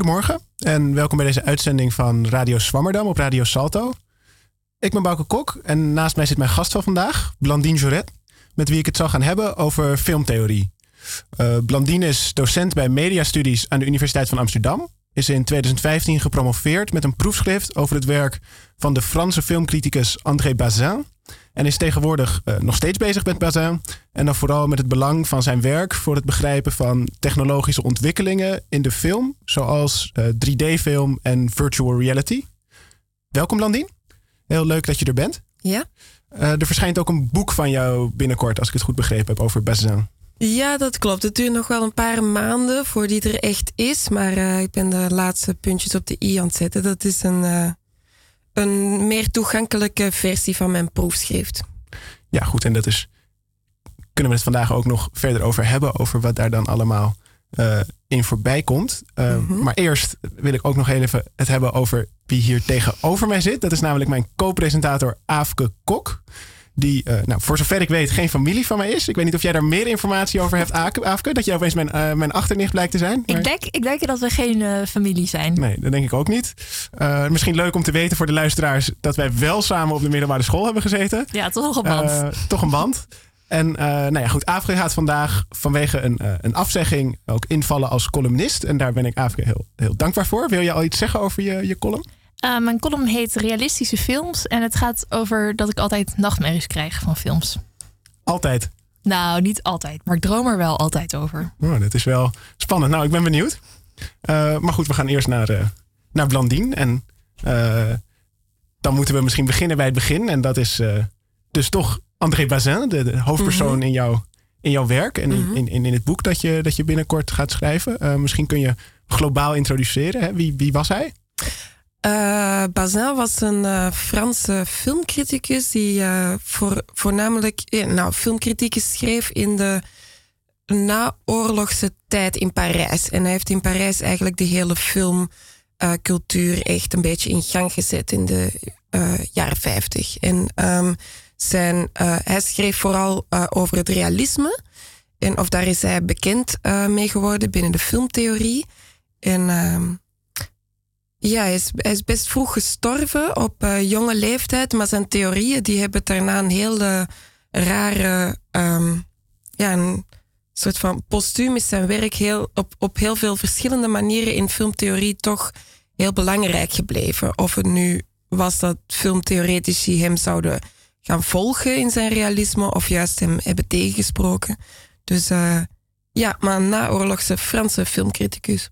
Goedemorgen en welkom bij deze uitzending van Radio Swammerdam op Radio Salto. Ik ben Bouke Kok en naast mij zit mijn gast van vandaag, Blandine Joret, met wie ik het zal gaan hebben over filmtheorie. Uh, Blandine is docent bij mediastudies aan de Universiteit van Amsterdam. Is in 2015 gepromoveerd met een proefschrift over het werk van de Franse filmcriticus André Bazin. En is tegenwoordig uh, nog steeds bezig met Bazin. En dan vooral met het belang van zijn werk voor het begrijpen van technologische ontwikkelingen in de film, zoals uh, 3D-film en virtual reality. Welkom, Landien. Heel leuk dat je er bent. Ja. Uh, er verschijnt ook een boek van jou binnenkort, als ik het goed begrepen heb, over Bazin. Ja, dat klopt. Het duurt nog wel een paar maanden voordat die er echt is. Maar ik ben de laatste puntjes op de i aan het zetten. Dat is een, een meer toegankelijke versie van mijn proefschrift. Ja, goed. En dat is. Kunnen we het vandaag ook nog verder over hebben? Over wat daar dan allemaal uh, in voorbij komt. Mm -hmm. Maar eerst wil ik ook nog even het hebben over wie hier tegenover mij zit. Dat is namelijk mijn co-presentator Aafke Kok die, uh, nou, voor zover ik weet, geen familie van mij is. Ik weet niet of jij daar meer informatie over hebt, Afke. Dat jij opeens mijn, uh, mijn achternicht blijkt te zijn. Maar... Ik, denk, ik denk dat we geen uh, familie zijn. Nee, dat denk ik ook niet. misschien leuk om te weten voor de luisteraars dat wij wel samen op de middelbare school hebben gezeten. Ja, toch een band. toch een band. En nou ja, goed, Afke gaat vandaag vanwege een, een afzegging ook invallen als columnist. En daar ben ik Afke heel, heel dankbaar voor. Wil je al iets zeggen over je, je column? Uh, mijn column heet Realistische Films. En het gaat over dat ik altijd nachtmerries krijg van films. Altijd? Nou, niet altijd. Maar ik droom er wel altijd over. Oh, dat is wel spannend. Nou, ik ben benieuwd. Uh, maar goed, we gaan eerst naar, uh, naar Blandine. En dan moeten we misschien beginnen bij het begin. En dat is dus toch André Bazin, de, de hoofdpersoon mm -hmm. in, jouw, in jouw werk. En -hmm. in, in, in het boek dat je, dat je binnenkort gaat schrijven. misschien kun je globaal introduceren. Hè? Wie, wie was hij? Uh, Bazin was een uh, Franse filmcriticus die uh, voor, voornamelijk nou, filmkritieken schreef in de naoorlogse tijd in Parijs. En hij heeft in Parijs eigenlijk de hele filmcultuur echt een beetje in gang gezet in de jaren 50. En um, zijn, hij schreef vooral over het realisme. En of daar is hij bekend mee geworden binnen de filmtheorie. En um, ja, hij is, best vroeg gestorven op uh, jonge leeftijd, maar zijn theorieën die hebben daarna een hele rare, um, ja, een soort van postuum is zijn werk heel, op, op heel veel verschillende manieren in filmtheorie toch heel belangrijk gebleven. Of het nu was dat filmtheoretici hem zouden gaan volgen in zijn realisme of juist hem hebben tegengesproken. Dus uh, ja, maar een naoorlogse Franse filmcriticus.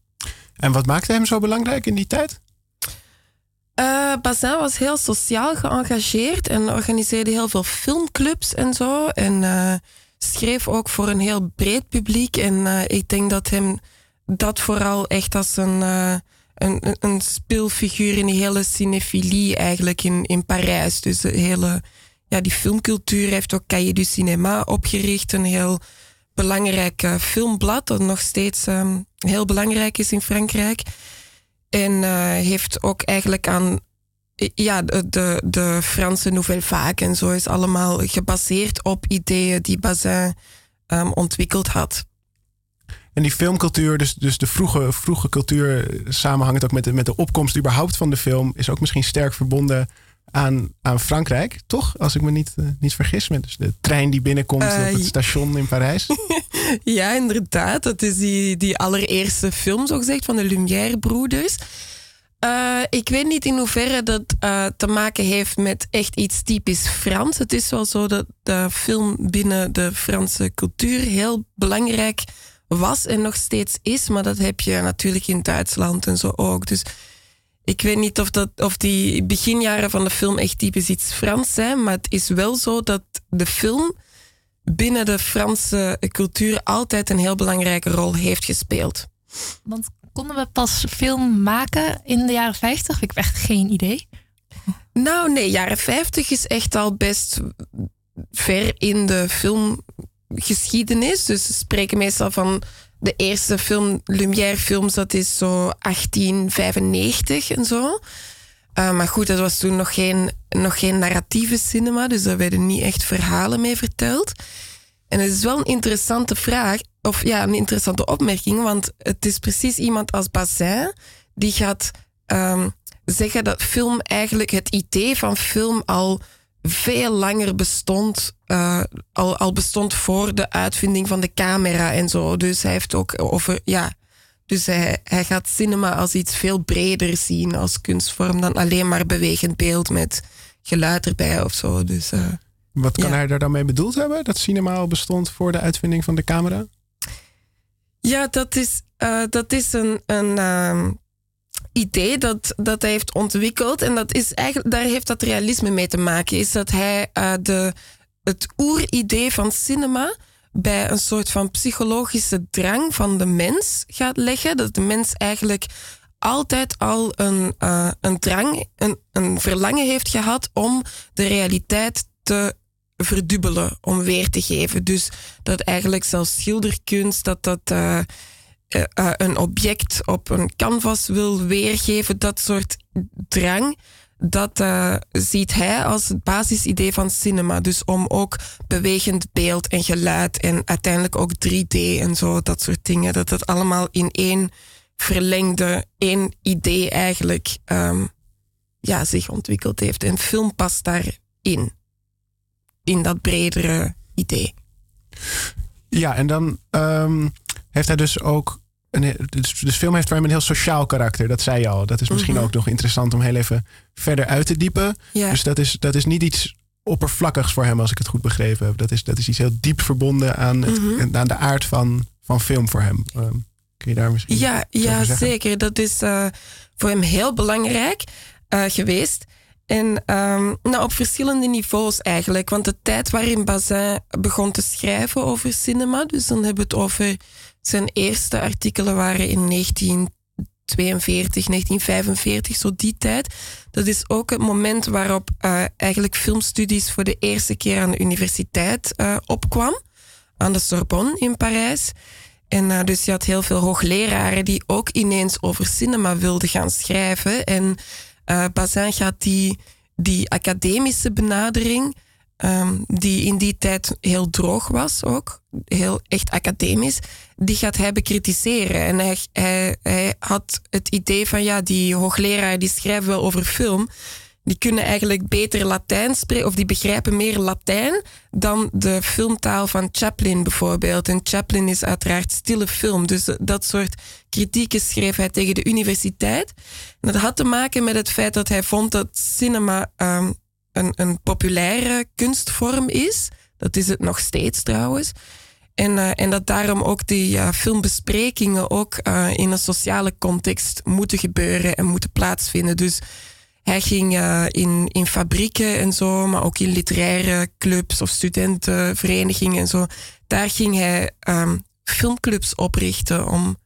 En wat maakte hem zo belangrijk in die tijd? Uh, Bazin was heel sociaal geëngageerd en organiseerde heel veel filmclubs en zo. En uh, schreef ook voor een heel breed publiek. En uh, ik denk dat hem dat vooral echt als een, een, een speelfiguur in die hele cinefilie eigenlijk in, in Parijs. Dus de hele, ja, die filmcultuur heeft ook Cahiers du Cinéma opgericht. Een heel belangrijk filmblad dat nog steeds um, heel belangrijk is in Frankrijk. En uh, heeft ook eigenlijk aan ja, de, de, de Franse Nouvelle Vague en zo is allemaal gebaseerd op ideeën die Bazin um, ontwikkeld had. En die filmcultuur, dus, dus de vroege, vroege cultuur, samenhangt ook met de, met de opkomst überhaupt van de film, is ook misschien sterk verbonden aan, aan Frankrijk, toch? Als ik me niet, uh, niet vergis. Met dus de trein die binnenkomt uh, op het station in Parijs. ja, inderdaad. Dat is die, die allereerste film, zo gezegd, van de Lumière-broeders. Uh, ik weet niet in hoeverre dat te maken heeft met echt iets typisch Frans. Het is wel zo dat de film binnen de Franse cultuur heel belangrijk was en nog steeds is. Maar dat heb je natuurlijk in Duitsland en zo ook. Dus ik weet niet of, dat, of die beginjaren van de film echt typisch iets Frans zijn, maar het is wel zo dat de film binnen de Franse cultuur altijd een heel belangrijke rol heeft gespeeld. Want konden we pas film maken in de jaren 50? Ik heb echt geen idee. Nou, nee, jaren 50 is echt al best ver in de filmgeschiedenis. Dus ze spreken meestal van de eerste film, Lumière films, dat is zo 1895 en zo. Uh, maar goed, dat was toen nog geen, nog geen narratieve cinema, dus daar werden niet echt verhalen mee verteld. En het is wel een interessante vraag, of ja, een interessante opmerking, want het is precies iemand als Bazin die gaat um, zeggen dat film eigenlijk, het idee van film al veel langer bestond, uh, al, al bestond voor de uitvinding van de camera en zo. Dus hij heeft ook over, ja, dus hij, hij gaat cinema als iets veel breder zien als kunstvorm dan alleen maar bewegend beeld met geluid erbij of zo. Dus, uh, Wat kan hij daar dan mee bedoeld hebben? Dat cinema al bestond voor de uitvinding van de camera? Ja, dat is, uh, dat is een, een uh, idee dat, dat hij heeft ontwikkeld. En dat is eigenlijk, daar heeft dat realisme mee te maken. Is dat hij uh, de, het oeridee van cinema bij een soort van psychologische drang van de mens gaat leggen. Dat de mens eigenlijk altijd al een, uh, een drang, een, een verlangen heeft gehad om de realiteit te verdubbelen, om weer te geven. Dus dat eigenlijk zelfs schilderkunst, dat dat uh, uh, een object op een canvas wil weergeven, dat soort drang dat uh, ziet hij als het basisidee van cinema. Dus om ook bewegend beeld en geluid en uiteindelijk ook 3D en zo, dat soort dingen. Dat het allemaal in één verlengde, één idee eigenlijk um, ja, zich ontwikkeld heeft. En film past daarin. In dat bredere idee. Ja, en dan um, heeft hij dus ook een, dus, dus film heeft voor hem een heel sociaal karakter. Dat zei je al. Dat is misschien mm -hmm. ook nog interessant om heel even verder uit te diepen. Ja. Dus dat is, dat is niet iets oppervlakkigs voor hem, als ik het goed begrepen heb. Dat is, dat is iets heel diep verbonden aan, het, mm -hmm. aan de aard van, van film voor hem. Um, kun je daar misschien. Ja, ja zeker. Dat is uh, voor hem heel belangrijk uh, geweest. En um, nou, op verschillende niveaus eigenlijk. Want de tijd waarin Bazin begon te schrijven over cinema, dus dan hebben we het over zijn eerste artikelen waren in 1942, 1945, zo die tijd. Dat is ook het moment waarop uh, eigenlijk filmstudies voor de eerste keer aan de universiteit uh, opkwam. Aan de Sorbonne in Parijs. En uh, dus je had heel veel hoogleraren die ook ineens over cinema wilden gaan schrijven. En Bazin gaat die, die academische benadering um, die in die tijd heel droog was ook, heel echt academisch, die gaat hij bekritiseren. En hij, hij, had het idee van, ja, die hoogleraren die schrijven wel over film, die kunnen eigenlijk beter Latijn spreken, of die begrijpen meer Latijn dan de filmtaal van Chaplin bijvoorbeeld. En Chaplin is uiteraard stille film, dus dat soort kritieken schreef hij tegen de universiteit. En dat had te maken met het feit dat hij vond dat cinema um, een, een populaire kunstvorm is. Dat is het nog steeds trouwens. En, uh, en dat daarom ook die uh, filmbesprekingen ook uh, in een sociale context moeten gebeuren en moeten plaatsvinden. Dus hij ging in, in fabrieken en zo, maar ook in literaire clubs of studentenverenigingen en zo. Daar ging hij um, filmclubs oprichten om,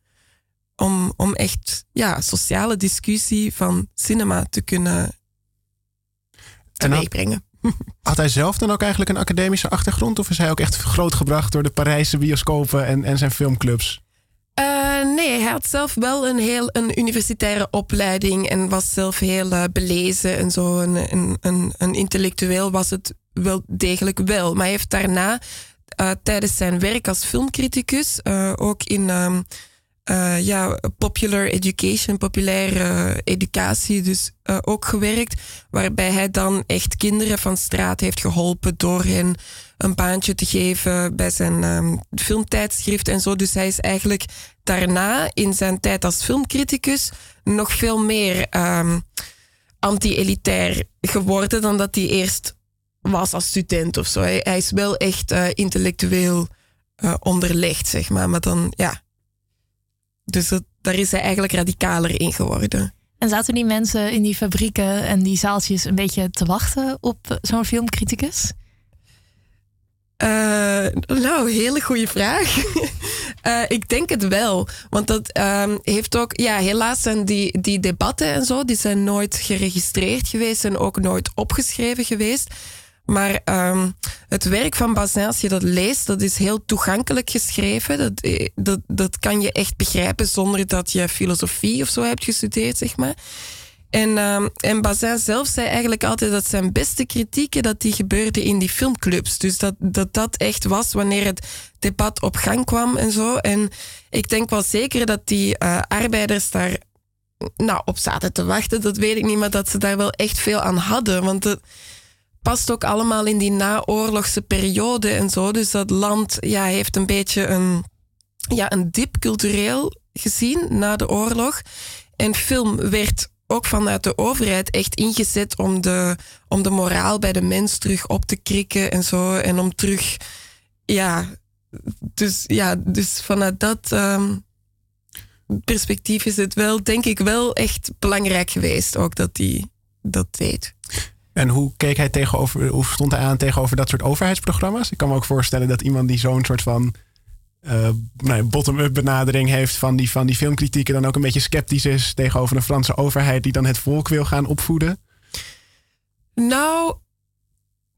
om, om echt ja, sociale discussie van cinema te kunnen teweegbrengen. Had, hij zelf dan ook eigenlijk een academische achtergrond? Of is hij ook echt grootgebracht door de Parijse bioscopen en, en zijn filmclubs? Uh, nee, hij had zelf wel een heel een universitaire opleiding en was zelf heel uh, belezen en zo. Een, een, een, een, intellectueel was het wel degelijk wel. Maar hij heeft daarna uh, tijdens zijn werk als filmcriticus ook in um, uh, ja, popular education, populaire educatie, dus uh, ook gewerkt. Waarbij hij dan echt kinderen van straat heeft geholpen door hen een baantje te geven bij zijn um, filmtijdschrift en zo. Dus hij is eigenlijk daarna in zijn tijd als filmcriticus nog veel meer um, anti-elitair geworden dan dat hij eerst was als student of zo. Hij, hij is wel echt uh, intellectueel onderlegd, zeg maar. Maar dan, ja, dus dat, daar is hij eigenlijk radicaler in geworden. En zaten die mensen in die fabrieken en die zaaltjes een beetje te wachten op zo'n filmcriticus? Uh, nou, hele goede vraag. uh, ik denk het wel. Want dat um, heeft ook, ja, helaas zijn die, die debatten en zo, die zijn nooit geregistreerd geweest en ook nooit opgeschreven geweest. Maar um, het werk van Bazin, als je dat leest, dat is heel toegankelijk geschreven. Dat, eh, dat, dat kan je echt begrijpen zonder dat je filosofie of zo hebt gestudeerd, zeg maar. En, um, en Bazin zelf zei eigenlijk altijd dat zijn beste kritieken dat die gebeurden in die filmclubs. Dus dat, dat dat echt was wanneer het debat op gang kwam en zo. En ik denk wel zeker dat die uh, arbeiders daar nou, op zaten te wachten. Dat weet ik niet, maar dat ze daar wel echt veel aan hadden. Want het past ook allemaal in die naoorlogse periode en zo. Dus dat land ja, heeft een beetje een, ja, een dip cultureel gezien na de oorlog. En film werd ook vanuit de overheid echt ingezet om de, om de moraal bij de mens terug op te krikken en zo. En om terug, ja, dus, ja, dus vanuit dat um, perspectief is het wel, denk ik, wel echt belangrijk geweest ook dat hij dat deed. En hoe keek hij tegenover, hoe stond hij aan tegenover dat soort overheidsprogramma's? Ik kan me ook voorstellen dat iemand die zo'n soort van uh, nou, bottom-up benadering heeft van die, van die filmkritieken, dan ook een beetje sceptisch is tegenover een Franse overheid die dan het volk wil gaan opvoeden? Nou,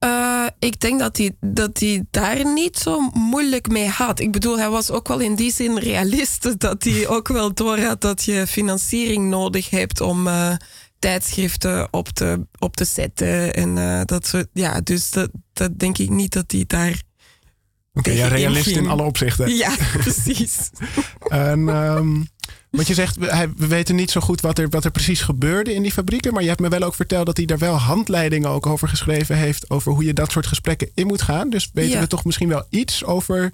uh, ik denk dat hij, dat hij daar niet zo moeilijk mee had. Ik bedoel, hij was ook wel in die zin realist. Dat hij ook wel doorhad dat je financiering nodig hebt om uh, tijdschriften op te, op te zetten. En uh, dat soort. Ja, dus dat, dat denk ik niet dat hij daar Oké, ja, realist in alle opzichten. Ja, precies. en, um, want je zegt, we weten niet zo goed wat er, wat er precies gebeurde in die fabrieken. Maar je hebt me wel ook verteld dat hij daar wel handleidingen ook over geschreven heeft. Over hoe je dat soort gesprekken in moet gaan. Dus weten we toch misschien wel iets over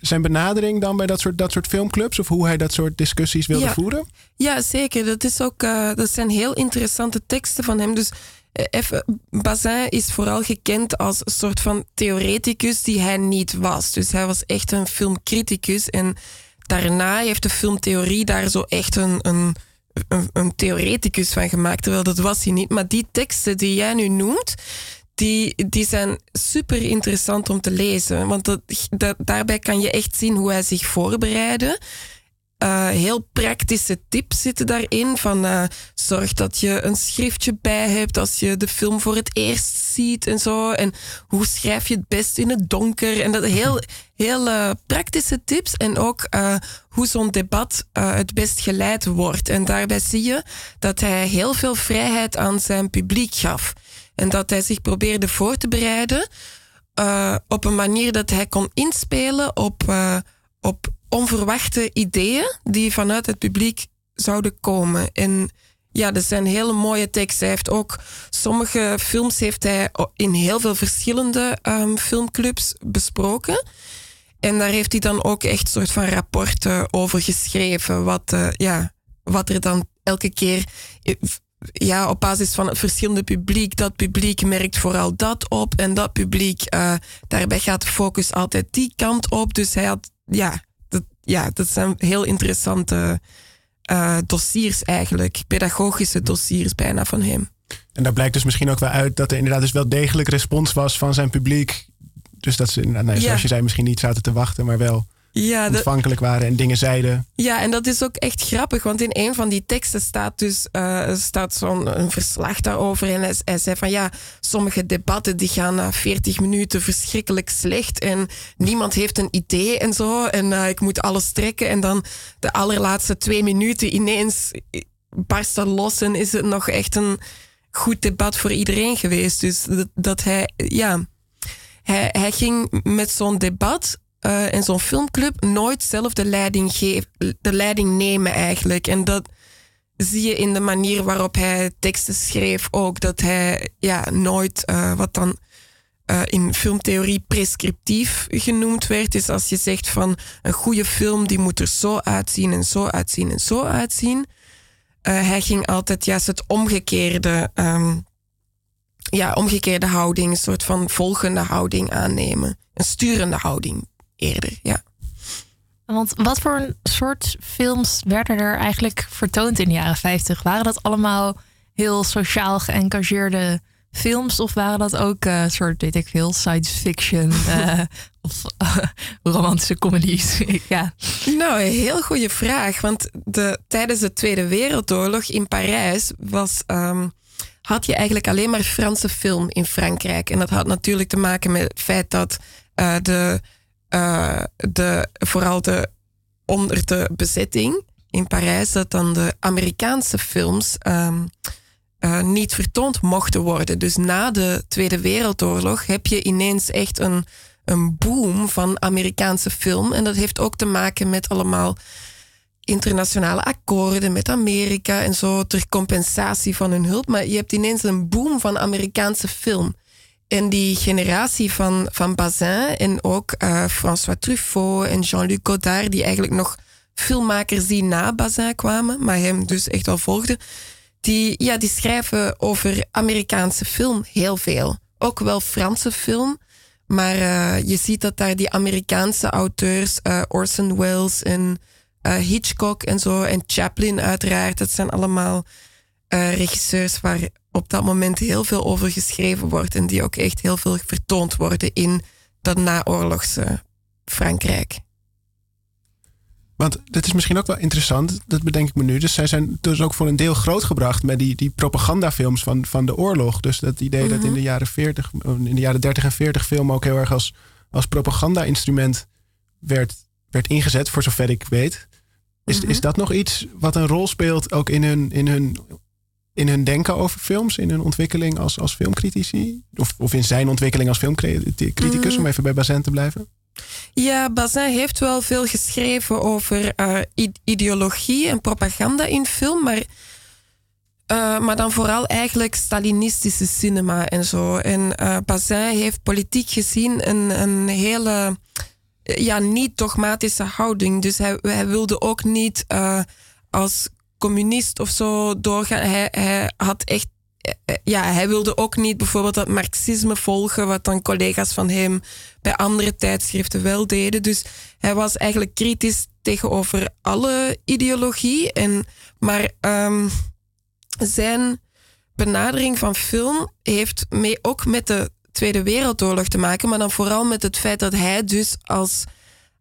zijn benadering dan bij dat soort, dat soort filmclubs? Of hoe hij dat soort discussies wilde voeren? Ja, zeker. Dat, is ook, uh, dat zijn heel interessante teksten van hem. Dus eh, even, Bazin is vooral gekend als een soort van theoreticus die hij niet was. Dus hij was echt een filmcriticus. En daarna heeft de filmtheorie daar zo echt een, een, een, een theoreticus van gemaakt. Terwijl dat was hij niet. Maar die teksten die jij nu noemt, die, die zijn super interessant om te lezen. Want dat, daarbij kan je echt zien hoe hij zich voorbereidde. Uh, heel praktische tips zitten daarin. Van uh, zorg dat je een schriftje bij hebt als je de film voor het eerst ziet en zo. En hoe schrijf je het best in het donker? En dat heel, heel uh, praktische tips. En ook hoe zo'n debat het best geleid wordt. En daarbij zie je dat hij heel veel vrijheid aan zijn publiek gaf. En dat hij zich probeerde voor te bereiden op een manier dat hij kon inspelen op, op onverwachte ideeën die vanuit het publiek zouden komen. En ja, dat zijn hele mooie teksten. Hij heeft ook sommige films heeft hij in heel veel verschillende um, filmclubs besproken. En daar heeft hij dan ook echt soort van rapporten over geschreven. Wat, uh, ja, wat er dan elke keer eh, ja, op basis van het verschillende publiek. Dat publiek merkt vooral dat op. En dat publiek, uh, daarbij gaat de focus altijd die kant op. Dus hij had ja, ja, dat zijn heel interessante uh, dossiers eigenlijk. Pedagogische dossiers bijna van hem. En daar blijkt dus misschien ook wel uit dat er inderdaad dus wel degelijk respons was van zijn publiek. Dus dat ze, nou, zoals je zei, misschien niet zaten te wachten, maar wel ja, ontvankelijk waren en dingen zeiden. Ja, en dat is ook echt grappig, want in een van die teksten staat dus uh, staat zo'n verslag daarover. En hij, zei van ja, sommige debatten die gaan na 40 minuten verschrikkelijk slecht en niemand heeft een idee en zo. En uh, ik moet alles trekken en dan de allerlaatste twee minuten ineens barst los en is het nog echt een goed debat voor iedereen geweest. Dus dat, dat hij, ja, hij, hij ging met zo'n debat uh, in zo'n filmclub nooit zelf de leiding, geef, de leiding nemen eigenlijk. En dat zie je in de manier waarop hij teksten schreef ook. Dat hij ja, nooit uh, wat dan uh, in filmtheorie prescriptief genoemd werd. Is als je zegt van een goede film die moet er zo uitzien en zo uitzien en zo uitzien. hij ging altijd juist het omgekeerde, um, ja, omgekeerde houding, een soort van volgende houding aannemen. Een sturende houding eerder, ja. Want wat voor soort films werden er eigenlijk vertoond in de jaren 50? Waren dat allemaal heel sociaal geëngageerde films? Of waren dat ook een uh, soort, weet ik veel, science fiction uh, of uh, romantische comedies? ja. Nou, een heel goede vraag. Want de, tijdens de Tweede Wereldoorlog in Parijs was, um, had je eigenlijk alleen maar Franse film in Frankrijk. En dat had natuurlijk te maken met het feit dat de uh, de, vooral de, onder de bezetting in Parijs, dat dan de Amerikaanse films um, uh, niet vertoond mochten worden. Dus na de Tweede Wereldoorlog heb je ineens echt een, een boom van Amerikaanse film. En dat heeft ook te maken met allemaal internationale akkoorden met Amerika en zo ter compensatie van hun hulp. Maar je hebt ineens een boom van Amerikaanse film. En die generatie van, van Bazin en ook uh, François Truffaut en Jean-Luc Godard, die eigenlijk nog filmmakers die na Bazin kwamen, maar hem dus echt al volgden, die, ja, die schrijven over Amerikaanse film heel veel. Ook wel Franse film. Maar uh, je ziet dat daar die Amerikaanse auteurs, uh, Orson Welles en Hitchcock en zo, en Chaplin uiteraard, dat zijn allemaal regisseurs waar op dat moment heel veel over geschreven wordt en die ook echt heel veel vertoond worden in dat naoorlogse Frankrijk. Want dat is misschien ook wel interessant, dat bedenk ik me nu. Dus zij zijn dus ook voor een deel grootgebracht met die, die propagandafilms van, van de oorlog. Dus dat idee dat in de mhm. jaren 40, in de jaren 30 en 40 film ook heel erg als, als propaganda-instrument werd, werd ingezet, voor zover ik weet. Is, mhm. is dat nog iets wat een rol speelt ook in hun, in hun, in hun denken over films, in hun ontwikkeling als, als filmcritici? Of, of in zijn ontwikkeling als filmcriticus, mm. om even bij Bazin te blijven? Ja, Bazin heeft wel veel geschreven over uh, ideologie en propaganda in film, maar, uh, maar dan vooral eigenlijk Stalinistische cinema en zo. En uh, Bazin heeft politiek gezien een, een hele ja, niet dogmatische houding. Dus hij, hij wilde ook niet als communist of zo doorgaan. Hij, hij had echt ja, hij wilde ook niet bijvoorbeeld dat marxisme volgen, wat dan collega's van hem bij andere tijdschriften wel deden. Dus hij was eigenlijk kritisch tegenover alle ideologie. En, maar um, zijn benadering van film heeft mee ook met de Tweede Wereldoorlog te maken, maar dan vooral met het feit dat hij dus als,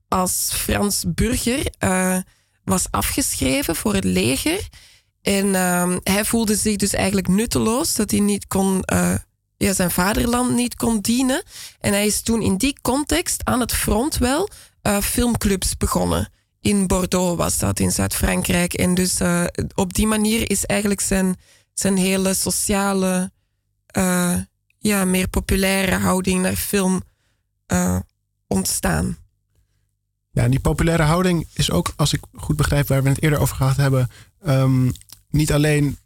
als Frans burger uh, was afgeschreven voor het leger. En uh, hij voelde zich dus eigenlijk nutteloos, dat hij niet kon, uh, ja, zijn vaderland niet kon dienen. En hij is toen in die context aan het front wel uh, filmclubs begonnen. In Bordeaux was dat, in Zuid-Frankrijk. En dus uh, op die manier is eigenlijk zijn, zijn hele sociale, ja, meer populaire houding naar film ontstaan. Ja, en die populaire houding is ook, als ik goed begrijp waar we het eerder over gehad hebben, um, niet alleen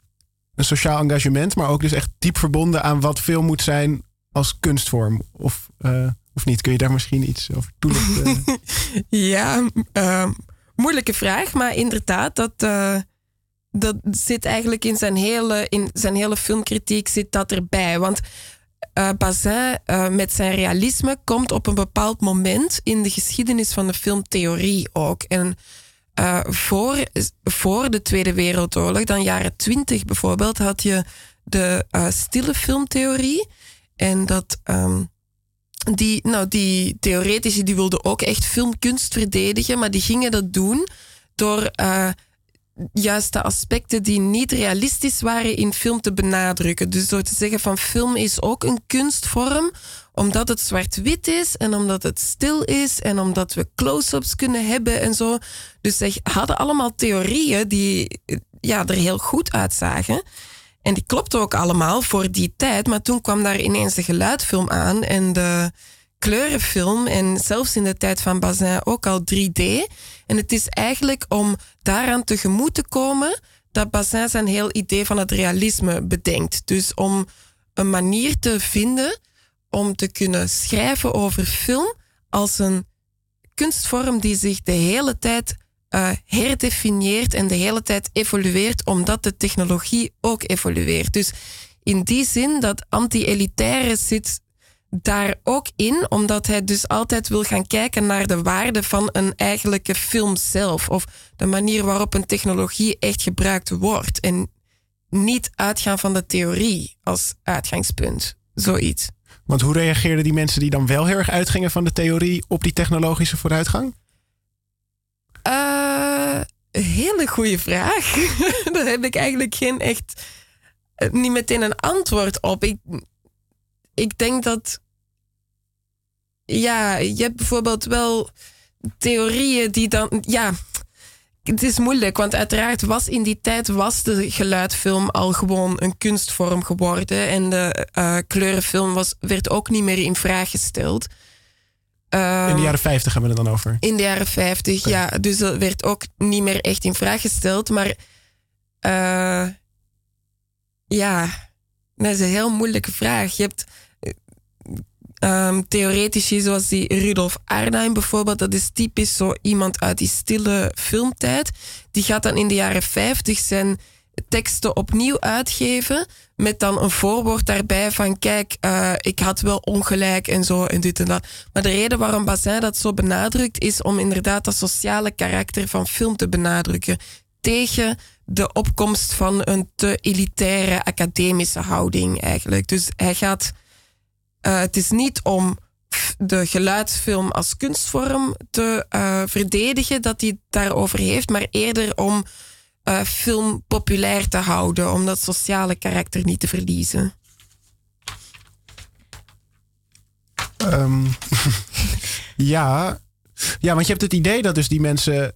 een sociaal engagement, maar ook dus echt diep verbonden aan wat film moet zijn als kunstvorm. Of, uh, of niet? Kun je daar misschien iets over toelichten? ja, uh, moeilijke vraag, maar inderdaad, dat, uh, dat zit eigenlijk in zijn hele, in zijn hele filmkritiek zit dat erbij. Want uh, Bazin met zijn realisme komt op een bepaald moment in de geschiedenis van de filmtheorie ook. En uh, voor, voor de Tweede Wereldoorlog, dan jaren twintig bijvoorbeeld, had je de stille filmtheorie. En dat, um, die, nou, die theoretici die wilden ook echt filmkunst verdedigen, maar die gingen dat doen door juist de aspecten die niet realistisch waren in film te benadrukken. Dus door te zeggen van film is ook een kunstvorm, omdat het zwart-wit is en omdat het stil is en omdat we close-ups kunnen hebben en zo. Dus ze hadden allemaal theorieën die ja, er heel goed uitzagen. En die klopten ook allemaal voor die tijd. Maar toen kwam daar ineens de geluidfilm aan en de kleurenfilm. En zelfs in de tijd van Bazin ook al 3D. En het is eigenlijk om daaraan tegemoet te komen dat Bazin zijn heel idee van het realisme bedenkt. Dus om een manier te vinden om te kunnen schrijven over film als een kunstvorm die zich de hele tijd uh, herdefinieert en de hele tijd evolueert, omdat de technologie ook evolueert. Dus in die zin dat anti-elitaire zit daar ook in, omdat hij dus altijd wil gaan kijken naar de waarde van een eigenlijke film zelf. Of de manier waarop een technologie echt gebruikt wordt. En niet uitgaan van de theorie als uitgangspunt. Zoiets. Want hoe reageerden die mensen die dan wel heel erg uitgingen van de theorie op die technologische vooruitgang? Uh, hele goede vraag. Daar heb ik eigenlijk geen echt. Eh, niet meteen een antwoord op. Ik, ik denk dat. Ja, je hebt bijvoorbeeld wel theorieën die dan. Ja, het is moeilijk, want uiteraard was in die tijd was de geluidfilm al gewoon een kunstvorm geworden. En de uh, kleurenfilm was, werd ook niet meer in vraag gesteld. In de jaren 50 hebben we het dan over? In de jaren 50, ja. Dus dat werd ook niet meer echt in vraag gesteld. Maar uh, ja, dat is een heel moeilijke vraag. Je hebt um, theoretici zoals die Rudolf Arnheim bijvoorbeeld. Dat is typisch zo iemand uit die stille filmtijd. Die gaat dan in de jaren 50 zijn teksten opnieuw uitgeven. Met dan een voorwoord daarbij van kijk, uh, ik had wel ongelijk en zo en dit en dat. Maar de reden waarom Bazin dat zo benadrukt is om inderdaad dat sociale karakter van film te benadrukken. Tegen de opkomst van een te elitaire academische houding eigenlijk. Dus hij gaat uh, het is niet om de geluidsfilm als kunstvorm te uh, verdedigen dat hij daarover heeft, maar eerder om uh, film populair te houden, om dat sociale karakter niet te verliezen. Um, ja. ja, want je hebt het idee dat dus die mensen.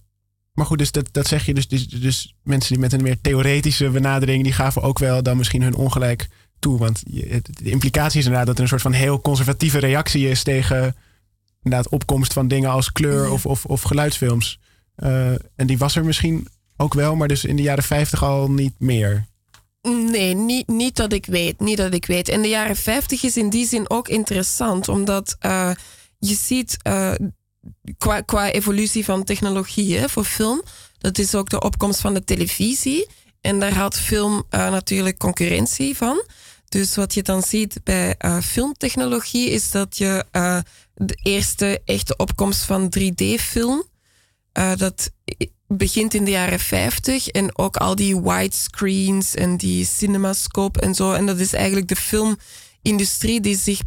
Maar goed, dus dat, dat zeg je dus, dus, dus mensen die met een meer theoretische benadering, die gaven ook wel dan misschien hun ongelijk toe. Want de implicatie is inderdaad dat er een soort van heel conservatieve reactie is tegen inderdaad opkomst van dingen als kleur of, of, of geluidsfilms. Uh, en die was er misschien ook wel, maar dus in de jaren 50 al niet meer. Nee, niet, niet dat ik weet. Niet dat ik weet. En de jaren 50 is in die zin ook interessant, omdat uh, je ziet uh, qua, qua evolutie van technologie hè, voor film, dat is ook de opkomst van de televisie. En daar had film natuurlijk concurrentie van. Dus wat je dan ziet bij uh, filmtechnologie is dat je uh, de eerste echte opkomst van 3D-film, uh, eh, dat begint in de jaren 50 en ook al die widescreens en die cinemascope en zo. En dat is eigenlijk de filmindustrie die zich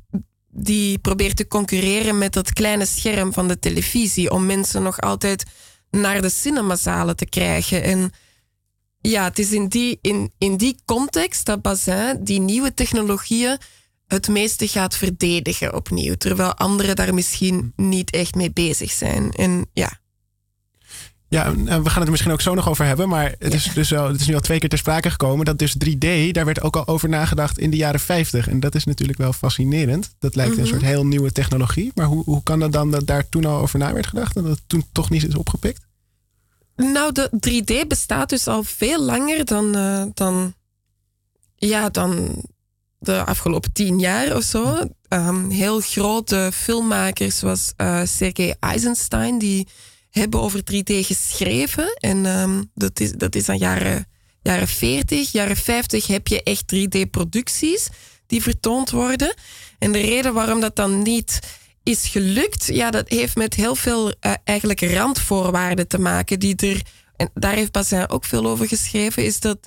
die probeert te concurreren met dat kleine scherm van de televisie om mensen nog altijd naar de cinemazalen te krijgen. En ja, het is in die, in, in die context dat Bazin die nieuwe technologieën het meeste gaat verdedigen opnieuw. Terwijl anderen daar misschien niet echt mee bezig zijn. En ja. Ja, en we gaan het er misschien ook zo nog over hebben. Maar het, is, dus wel, het is nu al twee keer ter sprake gekomen. Dat dus 3D, daar werd ook al over nagedacht in de jaren 50. En dat is natuurlijk wel fascinerend. Dat lijkt een mhm. soort heel nieuwe technologie. Maar hoe, hoe kan dat dan dat daar toen al over na werd gedacht? En dat het toen toch niet is opgepikt? Nou, de 3D bestaat dus al veel langer dan, uh, dan, ja, dan de afgelopen tien jaar of zo. Um, heel grote filmmakers zoals uh, Sergei Eisenstein, die hebben over 3D geschreven. En um, dat, is, dat is aan jaren, jaren 40, jaren 50 heb je echt 3D-producties die vertoond worden. En de reden waarom dat dan niet is gelukt, ja, dat heeft met heel veel uh, eigenlijk randvoorwaarden te maken die er, en daar heeft Bazin ook veel over geschreven, is dat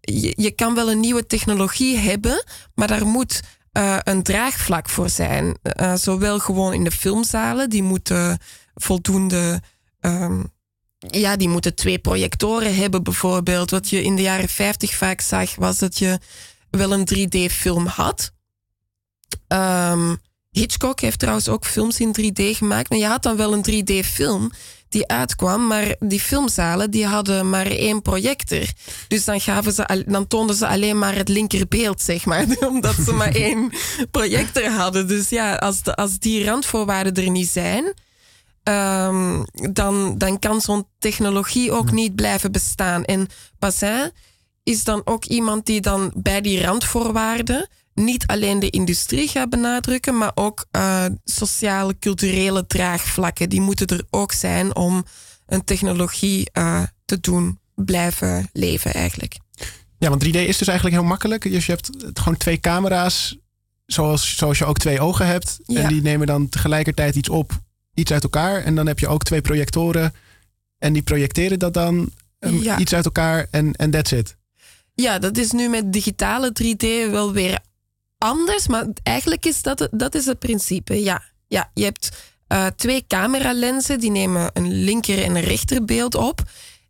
je, je kan wel een nieuwe technologie hebben, maar daar moet uh, een draagvlak voor zijn. Uh, zowel gewoon in de filmzalen, die moeten voldoende. Um, ja, die moeten twee projectoren hebben, bijvoorbeeld. Wat je in de jaren 50 vaak zag, was dat je wel een 3D-film had. Um, Hitchcock heeft trouwens ook films in 3D gemaakt. Maar je had dan wel een 3D-film die uitkwam, maar die filmzalen die hadden maar één projector. Dus dan, gaven ze, dan toonden ze alleen maar het linkerbeeld, zeg maar, omdat ze maar één projector hadden. Dus ja, als, de, als die randvoorwaarden er niet zijn, um, dan, dan kan zo'n technologie ook niet blijven bestaan. En Bazin is dan ook iemand die dan bij die randvoorwaarden niet alleen de industrie gaat benadrukken, maar ook uh, sociale, culturele draagvlakken. Die moeten er ook zijn om een technologie uh, te doen blijven leven eigenlijk. Ja, want 3D is dus eigenlijk heel makkelijk. Dus je hebt gewoon twee camera's, zoals, zoals je ook twee ogen hebt. En die nemen dan tegelijkertijd iets op, iets uit elkaar. En dan heb je ook twee projectoren. En die projecteren dat dan um, ja. iets uit elkaar en, en that's it. Ja, dat is nu met digitale 3D wel weer anders, maar eigenlijk is dat, dat is het principe. Ja, ja je hebt uh, twee cameralenzen, die nemen een linker en een rechterbeeld op.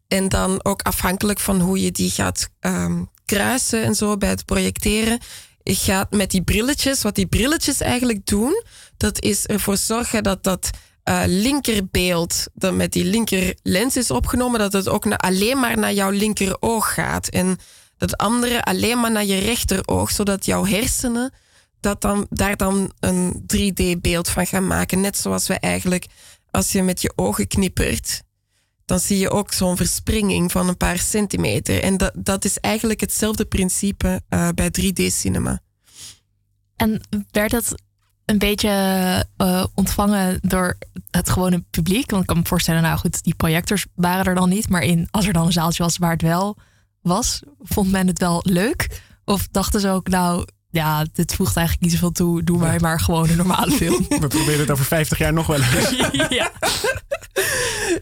En dan ook afhankelijk van hoe je die gaat um, kruisen en zo bij het projecteren, gaat met die brilletjes, wat die brilletjes eigenlijk doen, dat is ervoor zorgen dat dat uh, linkerbeeld dat met die linker lens is opgenomen, dat het ook alleen maar naar jouw linkeroog gaat. En dat andere alleen maar naar je rechteroog, zodat jouw hersenen dat dan, daar dan een 3D-beeld van gaan maken. Net zoals we eigenlijk, als je met je ogen knippert, dan zie je ook zo'n verspringing van een paar centimeter. En dat, dat is eigenlijk hetzelfde principe uh, bij 3D-cinema. En werd het een beetje uh, ontvangen door het gewone publiek? Want ik kan me voorstellen, nou goed, die projectors waren er dan niet. Maar in, als er dan een zaaltje was waar het wel was, vond men het wel leuk? Of dachten ze ook, nou, ja, dit voegt eigenlijk niet zoveel toe. Doe maar maar gewoon een normale film. We proberen het over 50 jaar nog wel eens. ja.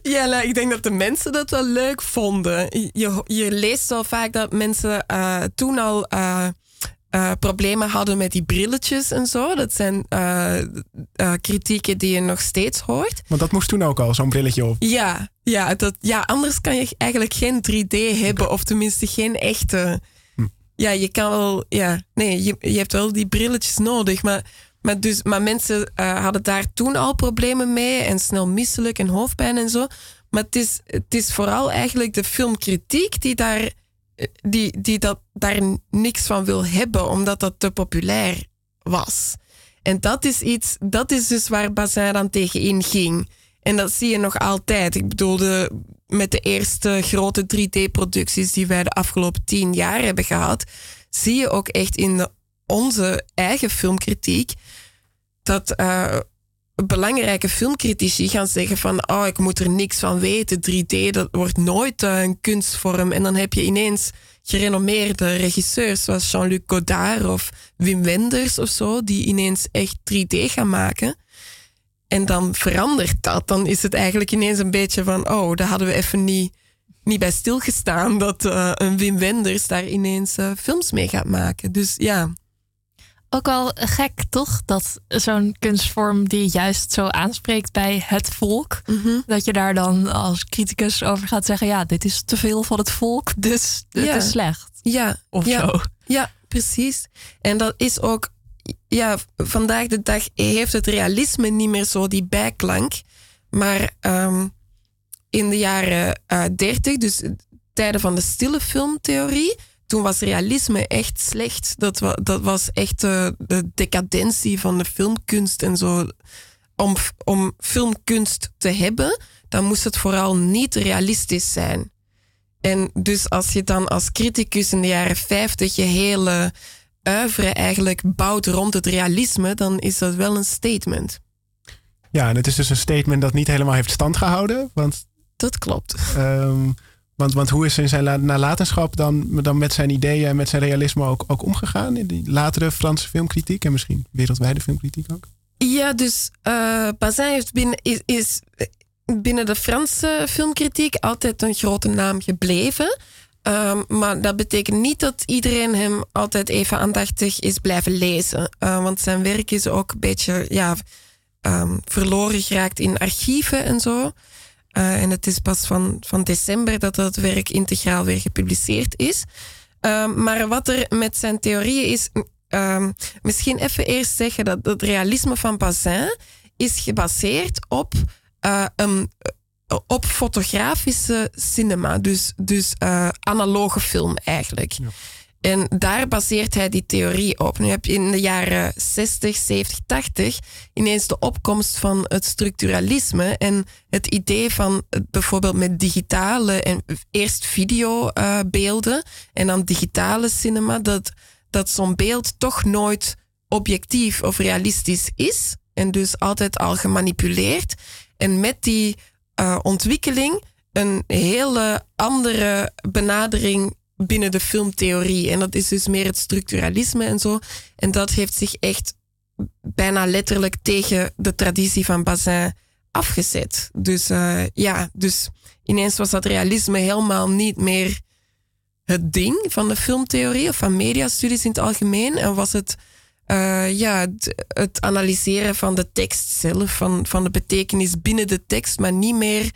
Ja, nou, ik denk dat de mensen dat wel leuk vonden. Je, je leest wel vaak dat mensen uh, toen al uh, uh, problemen hadden met die brilletjes en zo. Dat zijn kritieken die je nog steeds hoort. Want dat moest toen ook al, zo'n brilletje op. Ja, ja, dat, ja, anders kan je eigenlijk geen 3D hebben. Of tenminste geen echte ja, je kan wel, ja, nee, je, je hebt wel die brilletjes nodig. Maar, maar, dus, maar mensen hadden daar toen al problemen mee en snel misselijk en hoofdpijn en zo. Maar het is, het is vooral eigenlijk de filmkritiek die daar, eh, die, die dat, daar niks van wil hebben, omdat dat te populair was. En dat is iets, dat is dus waar Bazin dan tegenin ging. En dat zie je nog altijd. Ik bedoel, de, met de eerste grote 3D-producties die wij de afgelopen tien jaar hebben gehad, zie je ook echt in onze eigen filmkritiek dat uh, belangrijke filmcritici gaan zeggen van oh, ik moet er niks van weten. 3D, dat wordt nooit uh, een kunstvorm. En dan heb je ineens gerenommeerde regisseurs zoals Jean-Luc Godard of Wim Wenders of zo, die ineens echt 3D gaan maken. En dan verandert dat. Dan is het eigenlijk ineens een beetje van, oh, daar hadden we even niet, niet bij stilgestaan dat uh, een Wim Wenders daar ineens uh, films mee gaat maken. Dus ja. Ook al gek toch dat zo'n kunstvorm die juist zo aanspreekt bij het volk, mm -hmm. dat je daar dan als criticus over gaat zeggen: ja, dit is te veel van het volk, dus het ja. is slecht. Ja, of ja. zo. Ja, precies. En dat is ook ja, vandaag de dag heeft het realisme niet meer zo die bijklank. Maar um, in de jaren uh, 30, dus tijden van de stille filmtheorie, toen was realisme echt slecht. Dat, wa dat was echt uh, de decadentie van de filmkunst en zo. Om, om filmkunst te hebben, dan moest het vooral niet realistisch zijn. En dus als je dan als criticus in de jaren 50 je hele oeuvre eigenlijk bouwt rond het realisme, dan is dat wel een statement. Ja, en het is dus een statement dat niet helemaal heeft stand gehouden. Want, dat klopt. Um, want, want hoe is in zijn nalatenschap dan, dan met zijn ideeën en met zijn realisme ook, ook omgegaan? In die latere Franse filmkritiek en misschien wereldwijde filmkritiek ook? Ja, dus uh, Bazin heeft binnen, is, is binnen de Franse filmkritiek altijd een grote naam gebleven. Um, maar dat betekent niet dat iedereen hem altijd even aandachtig is blijven lezen. Uh, want zijn werk is ook een beetje ja, um, verloren geraakt in archieven en zo. Uh, en het is pas van, van december dat dat werk integraal weer gepubliceerd is. Um, maar wat er met zijn theorieën is. misschien even eerst zeggen dat het realisme van Bazin is gebaseerd op uh, op fotografische cinema, dus, dus analoge film eigenlijk. En daar baseert hij die theorie op. Nu heb je in de jaren 60, 70, 80 ineens de opkomst van het structuralisme en het idee van bijvoorbeeld met digitale en eerst videobeelden uh, en dan digitale cinema, dat, dat zo'n beeld toch nooit objectief of realistisch is en dus altijd al gemanipuleerd. En met die uh, ontwikkeling een hele andere benadering binnen de filmtheorie. En dat is dus meer het structuralisme en zo. En dat heeft zich echt bijna letterlijk tegen de traditie van Bazin afgezet. Dus uh, ja, dus ineens was dat realisme helemaal niet meer het ding van de filmtheorie of van mediastudies in het algemeen. En was het uh, ja, het, analyseren van de tekst zelf, van, van de betekenis binnen de tekst, maar niet meer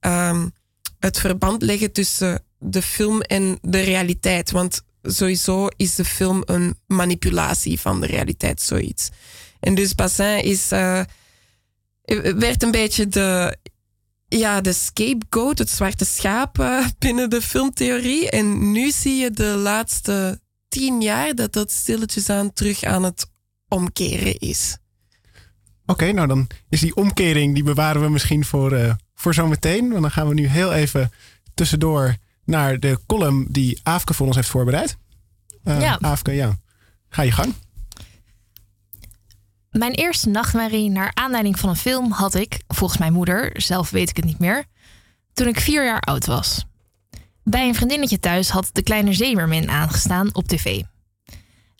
um, het verband leggen tussen de film en de realiteit. Want sowieso is de film een manipulatie van de realiteit, zoiets. En dus Bassin is, uh, werd een beetje de, ja, de scapegoat, het zwarte schaap uh, binnen de filmtheorie. En nu zie je de laatste tien jaar dat dat stilletjes aan terug aan het omkeren is. Oké, nou dan is die omkering, die bewaren we misschien voor, voor zometeen. Want dan gaan we nu heel even tussendoor naar de column die Aafke voor ons heeft voorbereid. Uh, ja. Aafke, ja. Ga je gang. Mijn eerste nachtmerrie naar aanleiding van een film had ik, volgens mijn moeder, zelf weet ik het niet meer, toen ik vier jaar oud was. Bij een vriendinnetje thuis had de kleine zeemermin aangestaan op tv.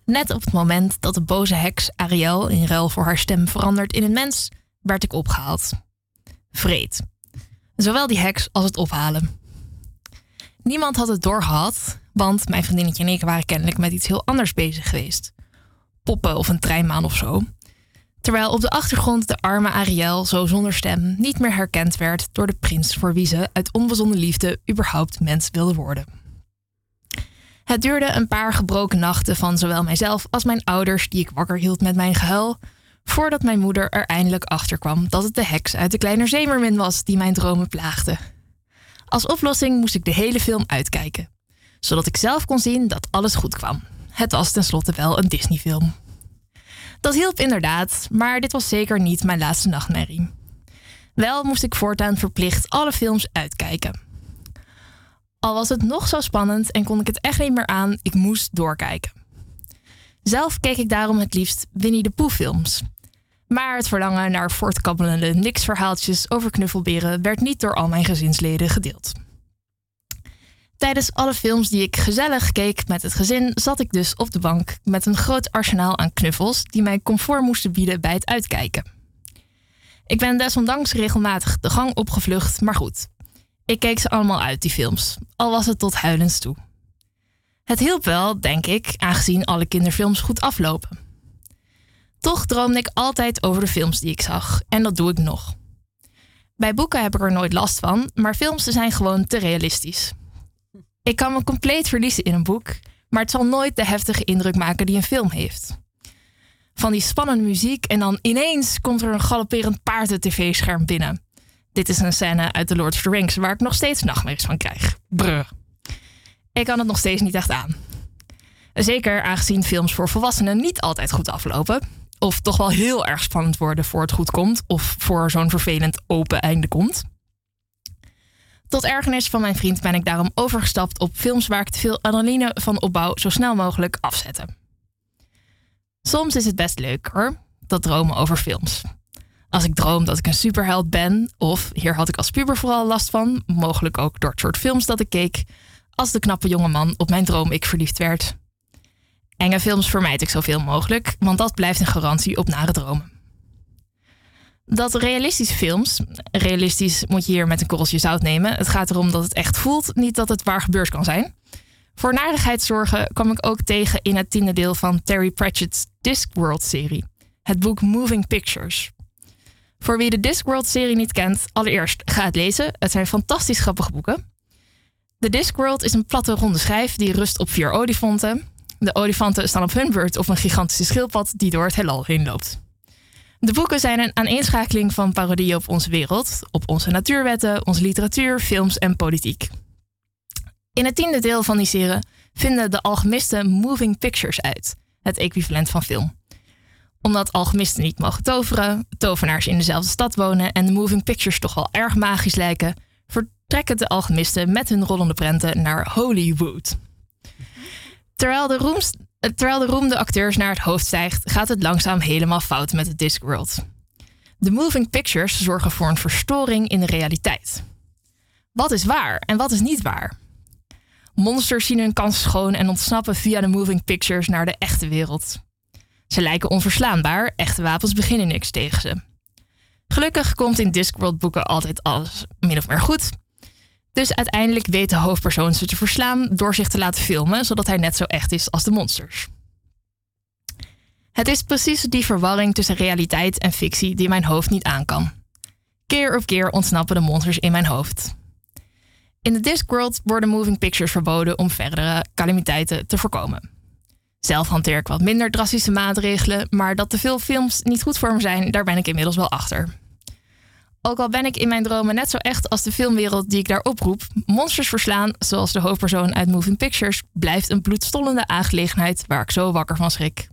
Net op het moment dat de boze heks Ariel in ruil voor haar stem verandert in een mens, werd ik opgehaald. Vreed. Zowel die heks als het ophalen. Niemand had het doorgehad, want mijn vriendinnetje en ik waren kennelijk met iets heel anders bezig geweest. Poppen of een treinmaan of zo. Terwijl op de achtergrond de arme Ariel zo zonder stem niet meer herkend werd door de prins voor wie ze uit onbezonnen liefde überhaupt mens wilde worden. Het duurde een paar gebroken nachten van zowel mijzelf als mijn ouders, die ik wakker hield met mijn gehuil, voordat mijn moeder er eindelijk achter kwam dat het de heks uit de kleine zeemermin was die mijn dromen plaagde. Als oplossing moest ik de hele film uitkijken, zodat ik zelf kon zien dat alles goed kwam. Het was tenslotte wel een Disney-film. Dat hielp inderdaad, maar dit was zeker niet mijn laatste nachtmerrie. Wel moest ik voortaan verplicht alle films uitkijken. Al was het nog zo spannend en kon ik het echt niet meer aan, ik moest doorkijken. Zelf keek ik daarom het liefst Winnie de Pooh films. Maar het verlangen naar voortkabbelende niksverhaaltjes over knuffelberen werd niet door al mijn gezinsleden gedeeld. Tijdens alle films die ik gezellig keek met het gezin, zat ik dus op de bank met een groot arsenaal aan knuffels die mij comfort moesten bieden bij het uitkijken. Ik ben desondanks regelmatig de gang opgevlucht, maar goed. Ik keek ze allemaal uit, die films, al was het tot huilens toe. Het hielp wel, denk ik, aangezien alle kinderfilms goed aflopen. Toch droomde ik altijd over de films die ik zag, en dat doe ik nog. Bij boeken heb ik er nooit last van, maar films zijn gewoon te realistisch. Ik kan me compleet verliezen in een boek, maar het zal nooit de heftige indruk maken die een film heeft. Van die spannende muziek en dan ineens komt er een galopperend paard het tv-scherm binnen. Dit is een scène uit The Lord of the Rings waar ik nog steeds nachtmerries van krijg. Brr. Ik kan het nog steeds niet echt aan. Zeker aangezien films voor volwassenen niet altijd goed aflopen. Of toch wel heel erg spannend worden voor het goed komt. Of voor zo'n vervelend open einde komt. Tot ergernis van mijn vriend ben ik daarom overgestapt op films waar ik te veel adrenaline van opbouw zo snel mogelijk afzette. Soms is het best leuk hoor, dat dromen over films. Als ik droom dat ik een superheld ben, of hier had ik als puber vooral last van, mogelijk ook door het soort films dat ik keek, als de knappe jongeman op mijn droom ik verliefd werd. Enge films vermijd ik zoveel mogelijk, want dat blijft een garantie op nare dromen dat realistische films, realistisch moet je hier met een korreltje zout nemen. Het gaat erom dat het echt voelt, niet dat het waar gebeurd kan zijn. Voor narigheidszorgen kwam ik ook tegen in het tiende deel van Terry Pratchett's Discworld-serie, het boek Moving Pictures. Voor wie de Discworld-serie niet kent, allereerst ga het lezen. Het zijn fantastisch grappige boeken. De Discworld is een platte ronde schijf die rust op vier olifanten. De olifanten staan op hun beurt op een gigantische schildpad die door het heelal heen loopt. De boeken zijn een aaneenschakeling van parodieën op onze wereld, op onze natuurwetten, onze literatuur, films en politiek. In het tiende deel van die serie vinden de alchemisten moving pictures uit, het equivalent van film. Omdat alchemisten niet mogen toveren, tovenaars in dezelfde stad wonen en de moving pictures toch wel erg magisch lijken, vertrekken de alchemisten met hun rollende prenten naar Hollywood. Terwijl de, roemst, terwijl de roemde acteurs naar het hoofd stijgt, gaat het langzaam helemaal fout met de Discworld. De moving pictures zorgen voor een verstoring in de realiteit. Wat is waar en wat is niet waar? Monsters zien hun kans schoon en ontsnappen via de moving pictures naar de echte wereld. Ze lijken onverslaanbaar, echte wapens beginnen niks tegen ze. Gelukkig komt in Discworld boeken altijd alles min of meer goed. Dus uiteindelijk weet de hoofdpersoon ze te verslaan door zich te laten filmen, zodat hij net zo echt is als de monsters. Het is precies die verwarring tussen realiteit en fictie die mijn hoofd niet aan kan. Keer op keer ontsnappen de monsters in mijn hoofd. In de Discworld worden moving pictures verboden om verdere calamiteiten te voorkomen. Zelf hanteer ik wat minder drastische maatregelen, maar dat te veel films niet goed voor me zijn, daar ben ik inmiddels wel achter. Ook al ben ik in mijn dromen net zo echt als de filmwereld die ik daar oproep, monsters verslaan, zoals de hoofdpersoon uit Moving Pictures, blijft een bloedstollende aangelegenheid waar ik zo wakker van schrik.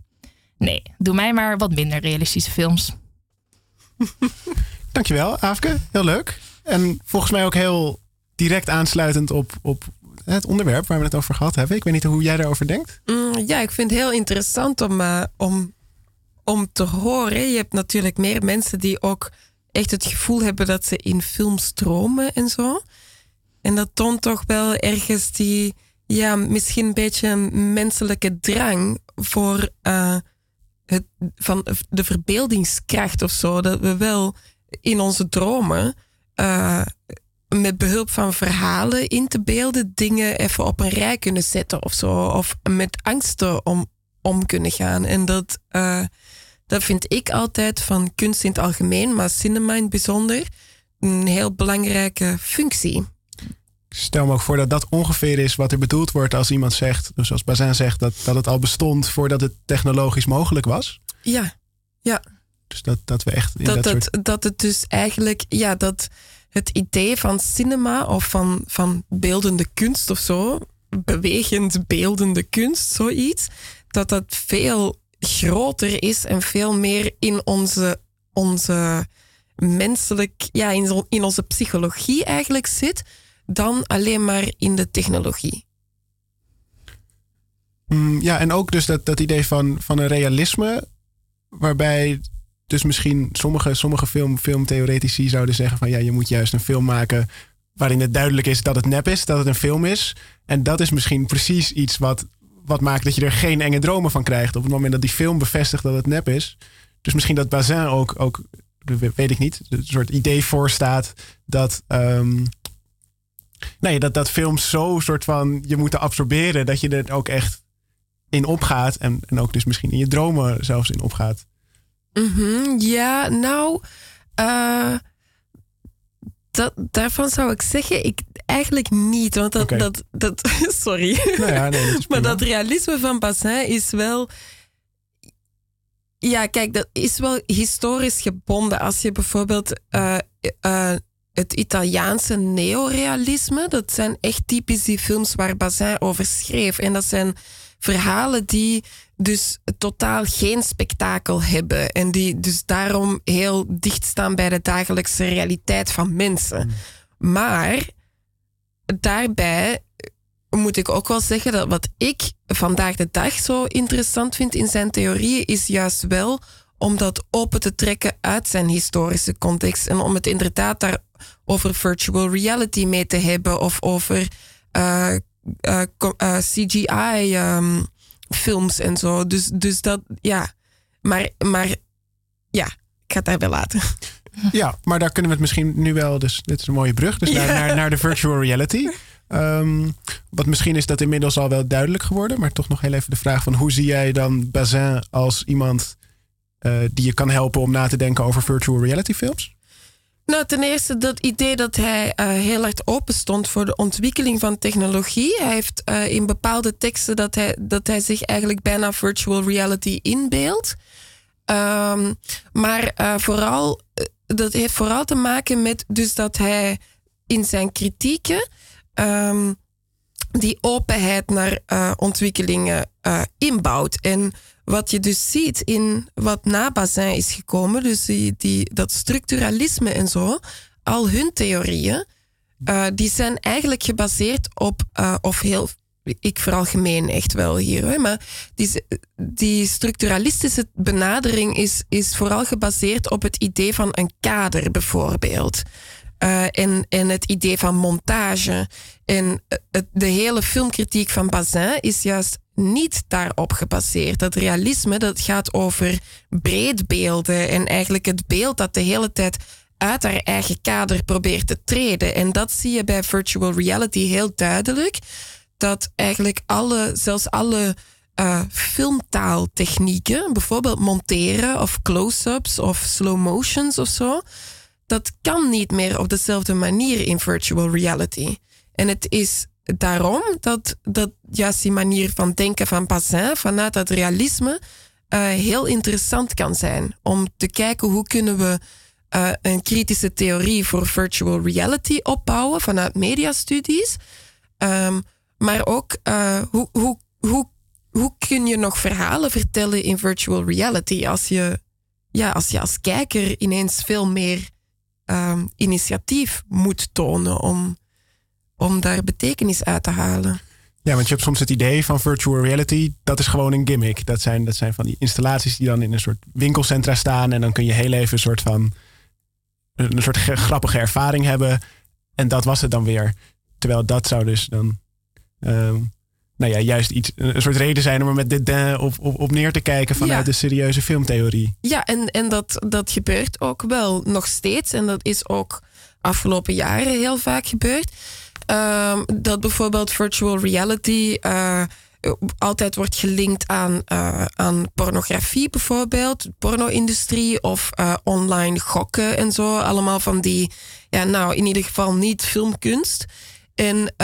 Nee, doe mij maar wat minder realistische films. Dankjewel, Aafke. Heel leuk. En volgens mij ook heel direct aansluitend op, op het onderwerp waar we het over gehad hebben. Ik weet niet hoe jij daarover denkt. Mm, ja, ik vind het heel interessant om, uh, om, om te horen. Je hebt natuurlijk meer mensen die ook echt het gevoel hebben dat ze in film stromen en zo. En dat toont toch wel ergens die, ja, misschien een beetje menselijke drang voor uh, het, van de verbeeldingskracht of zo. Dat we wel in onze dromen uh, met behulp van verhalen in te beelden dingen even op een rij kunnen zetten of zo. Of met angsten om, om kunnen gaan. En dat, uh, dat vind ik altijd van kunst in het algemeen, maar cinema in het bijzonder, een heel belangrijke functie. stel me ook voor dat dat ongeveer is wat er bedoeld wordt als iemand zegt, dus zoals Bazin zegt, dat, dat het al bestond voordat het technologisch mogelijk was. Ja, ja. Dus dat, dat we echt. In dat, dat, dat, soort... dat het dus eigenlijk, ja, dat het idee van cinema of van, van beeldende kunst of zo, bewegend beeldende kunst, zoiets, dat dat veel groter is en veel meer in onze, onze menselijk, ja, in, in onze psychologie eigenlijk zit, dan alleen maar in de technologie. Mm, ja, en ook dus dat, dat idee van, van een realisme, waarbij dus misschien sommige, sommige film, filmtheoretici zouden zeggen van ja, je moet juist een film maken waarin het duidelijk is dat het nep is, dat het een film is. En dat is misschien precies iets wat, wat maakt dat je er geen enge dromen van krijgt op het moment dat die film bevestigt dat het nep is. Dus misschien dat Bazin ook, ook weet ik niet, een soort idee voorstaat dat, um, nee, dat, dat films zo soort van je moeten absorberen dat je er ook echt in opgaat en, en ook dus misschien in je dromen zelfs in opgaat. Mm ja, nou, uh, dat, daarvan zou ik zeggen, ik eigenlijk niet. Want dat, okay. dat, dat sorry. Nou ja, nee, dat maar dat realisme van Bassin is wel. Ja, kijk, dat is wel historisch gebonden. Als je bijvoorbeeld uh, uh, het Italiaanse neorealisme, dat zijn echt typisch die films waar Bazin over schreef. En dat zijn verhalen die dus totaal geen spektakel hebben. En die dus daarom heel dicht staan bij de dagelijkse realiteit van mensen. Mm. Maar daarbij moet ik ook wel zeggen dat wat ik vandaag de dag zo interessant vind in zijn theorieën, is juist wel om dat open te trekken uit zijn historische context. En om het inderdaad daar over virtual reality mee te hebben of over uh, uh, uh, CGI. Um, films en zo. Dus, dus dat, ja. Maar, maar ja, ik ga het daar wel laten. Ja, maar daar kunnen we het misschien nu wel. Dus dit is een mooie brug. Dus naar, naar, naar de virtual reality. Um, wat misschien is dat inmiddels al wel duidelijk geworden. Maar toch nog heel even de vraag van hoe zie jij dan Bazin als iemand uh, die je kan helpen om na te denken over virtual reality films? Nou, ten eerste dat idee dat hij uh, heel erg open stond voor de ontwikkeling van technologie. Hij heeft uh, in bepaalde teksten dat hij, dat hij zich eigenlijk bijna virtual reality inbeeldt. Um, maar uh, vooral, dat heeft vooral te maken met dus dat hij in zijn kritieken um, die openheid naar ontwikkelingen inbouwt. En wat je dus ziet in wat na Bazin is gekomen, dus die, dat structuralisme en zo, al hun theorieën, uh, die zijn eigenlijk gebaseerd op, uh, of heel, ik veralgemeen echt wel hier, maar die, die structuralistische benadering is, is vooral gebaseerd op het idee van een kader bijvoorbeeld. Uh, en, en het idee van montage. En het, de hele filmkritiek van Bazin is juist niet daarop gebaseerd. Dat realisme dat gaat over breedbeelden en eigenlijk het beeld dat de hele tijd uit haar eigen kader probeert te treden. En dat zie je bij virtual reality heel duidelijk. Dat eigenlijk alle, zelfs alle uh, filmtaaltechnieken, bijvoorbeeld monteren of close-ups of slow motions of zo, dat kan niet meer op dezelfde manier in virtual reality. En het is daarom dat, dat juist die manier van denken van Bazin, vanuit dat realisme, uh, heel interessant kan zijn. Om te kijken hoe kunnen we uh, een kritische theorie voor virtual reality opbouwen vanuit mediastudies. Um, maar ook uh, hoe, hoe, hoe, hoe kun je nog verhalen vertellen in virtual reality als je, ja, als, je als kijker ineens veel meer um, initiatief moet tonen om, om daar betekenis uit te halen. Ja, want je hebt soms het idee van virtual reality, dat is gewoon een gimmick. Dat zijn, dat zijn van die installaties die dan in een soort winkelcentra staan. En dan kun je heel even een soort van een soort grappige ervaring hebben. En dat was het dan weer. Terwijl dat zou dus dan. Um, nou ja, juist iets, een soort reden zijn om er met dit op, op, op neer te kijken vanuit de serieuze filmtheorie. Ja, en, en dat, dat gebeurt ook wel nog steeds. En dat is ook afgelopen jaren heel vaak gebeurd. Um, dat bijvoorbeeld virtual reality uh, altijd wordt gelinkt aan, uh, aan pornografie bijvoorbeeld, porno-industrie of uh, online gokken en zo. Allemaal van die, ja, nou in ieder geval niet filmkunst. En,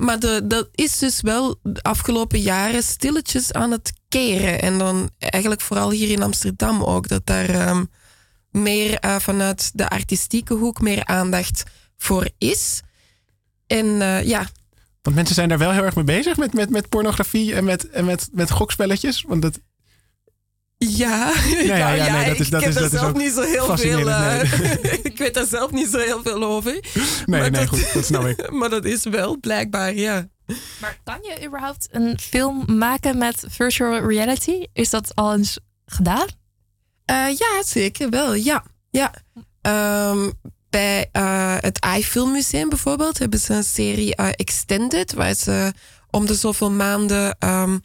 maar de, dat is dus wel de afgelopen jaren stilletjes aan het keren. En dan eigenlijk vooral hier in Amsterdam ook, dat daar um, meer vanuit de artistieke hoek meer aandacht voor is. En ja, want mensen zijn daar wel heel erg mee bezig met, met, met pornografie en met, en met, met gokspelletjes. Want dat. Ja, ja, ja, ja, nee, dat is, dat ik heb dat zelf niet zo heel veel. Uh, nee. ik weet daar zelf niet zo heel veel over. Nee, maar nee, dat, goed, dat snap ik. maar dat is wel blijkbaar, ja. Maar kan je überhaupt een film maken met virtual reality? Is dat al eens gedaan? Uh, ja, zeker wel. Ja, ja. Um, bij uh, het iFilm bijvoorbeeld hebben ze een serie uh, Extended, waar ze om de zoveel maanden um,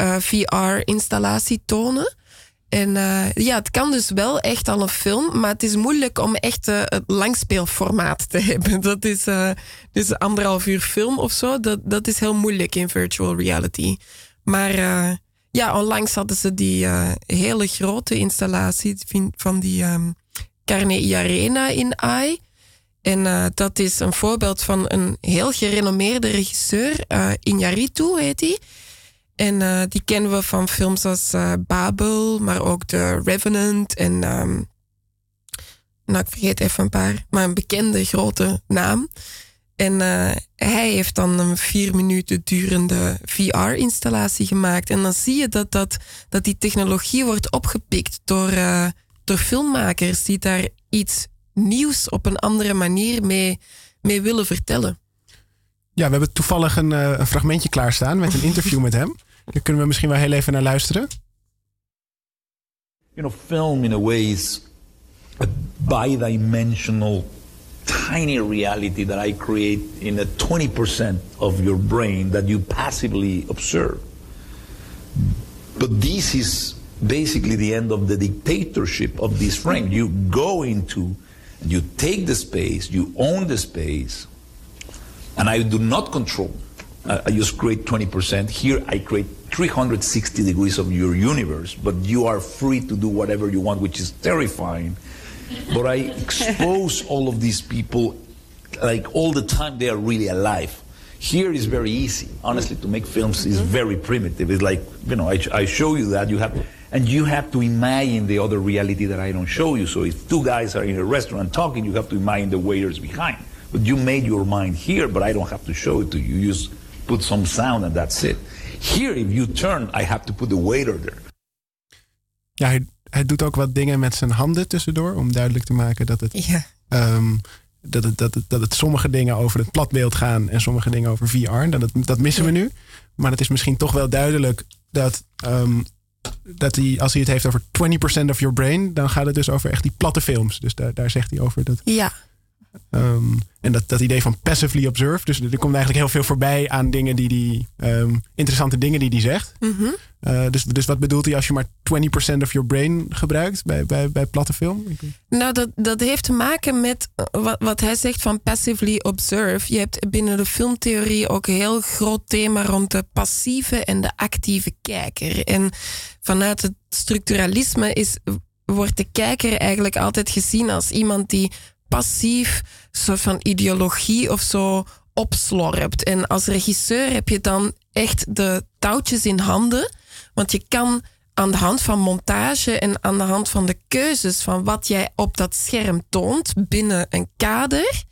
uh, VR-installatie tonen. En ja, het kan dus wel echt al een film, maar het is moeilijk om echt het langspeelformaat te hebben. Dat is dus anderhalf uur film of zo. Dat, dat is heel moeilijk in virtual reality. Maar ja, onlangs hadden ze die hele grote installatie van die um, Carnegie Arena in AI. En uh, dat is een voorbeeld van een heel gerenommeerde regisseur. Uh, heet hij. En uh, die kennen we van films als Babel, maar ook The Revenant en... Um, nou, ik vergeet even een paar, maar een bekende grote naam. En hij heeft dan een vier minuten durende VR-installatie gemaakt. En dan zie je dat, dat, dat die technologie wordt opgepikt door door filmmakers die daar iets nieuws op een andere manier mee, mee willen vertellen. Ja, we hebben toevallig een, uh, een fragmentje klaarstaan met een interview met hem. Daar kunnen we misschien wel heel even naar luisteren. You know, film in a way is a bidimensional tiny reality that I create in a 20% of your brain that you passively observe. But this is basically the end of the dictatorship of this frame. You go into, and you take the space, you own the space, and I do not control. I just create 20%. Here I create 360 degrees of your universe, but you are free to do whatever you want, which is terrifying. but I expose all of these people, like all the time they are really alive. Here is very easy. Honestly, to make films is mm-hmm. very primitive. It's like, you know, I, I show you that you have and you have to imagine the other reality that I don't show you. So if two guys are in a restaurant talking, you have to imagine the waiters behind. But you made your mind here, but I don't have to show it to you. You just put some sound and that's it. Here, if you turn, I have to put the waiter there. Ja, hij, hij doet ook wat dingen met zijn handen tussendoor om duidelijk te maken dat het, ja. um, dat het, dat het, dat het sommige dingen over het platbeeld gaan en sommige dingen over VR. Dat, het, dat missen ja. we nu. Maar het is misschien toch wel duidelijk dat um, dat hij, als hij het heeft over 20% of your brain, dan gaat het dus over echt die platte films. Dus daar, daar zegt hij over dat. Ja. Um, en dat, dat idee van passively observe. Dus er komt eigenlijk heel veel voorbij aan dingen die die um, interessante dingen die hij zegt. Mm -hmm. uh, dus, dus wat bedoelt hij als je maar 20% of your brain gebruikt bij, bij, bij platte film? Nou, dat, dat heeft te maken met wat, wat hij zegt van passively observe. Je hebt binnen de filmtheorie ook een heel groot thema rond de passieve en de actieve kijker. En vanuit het structuralisme is, wordt de kijker eigenlijk altijd gezien als iemand die passief soort van ideologie of zo opslorpt. En als regisseur heb je dan echt de touwtjes in handen. Want je kan aan de hand van montage en aan de hand van de keuzes van wat jij op dat scherm toont binnen een kader,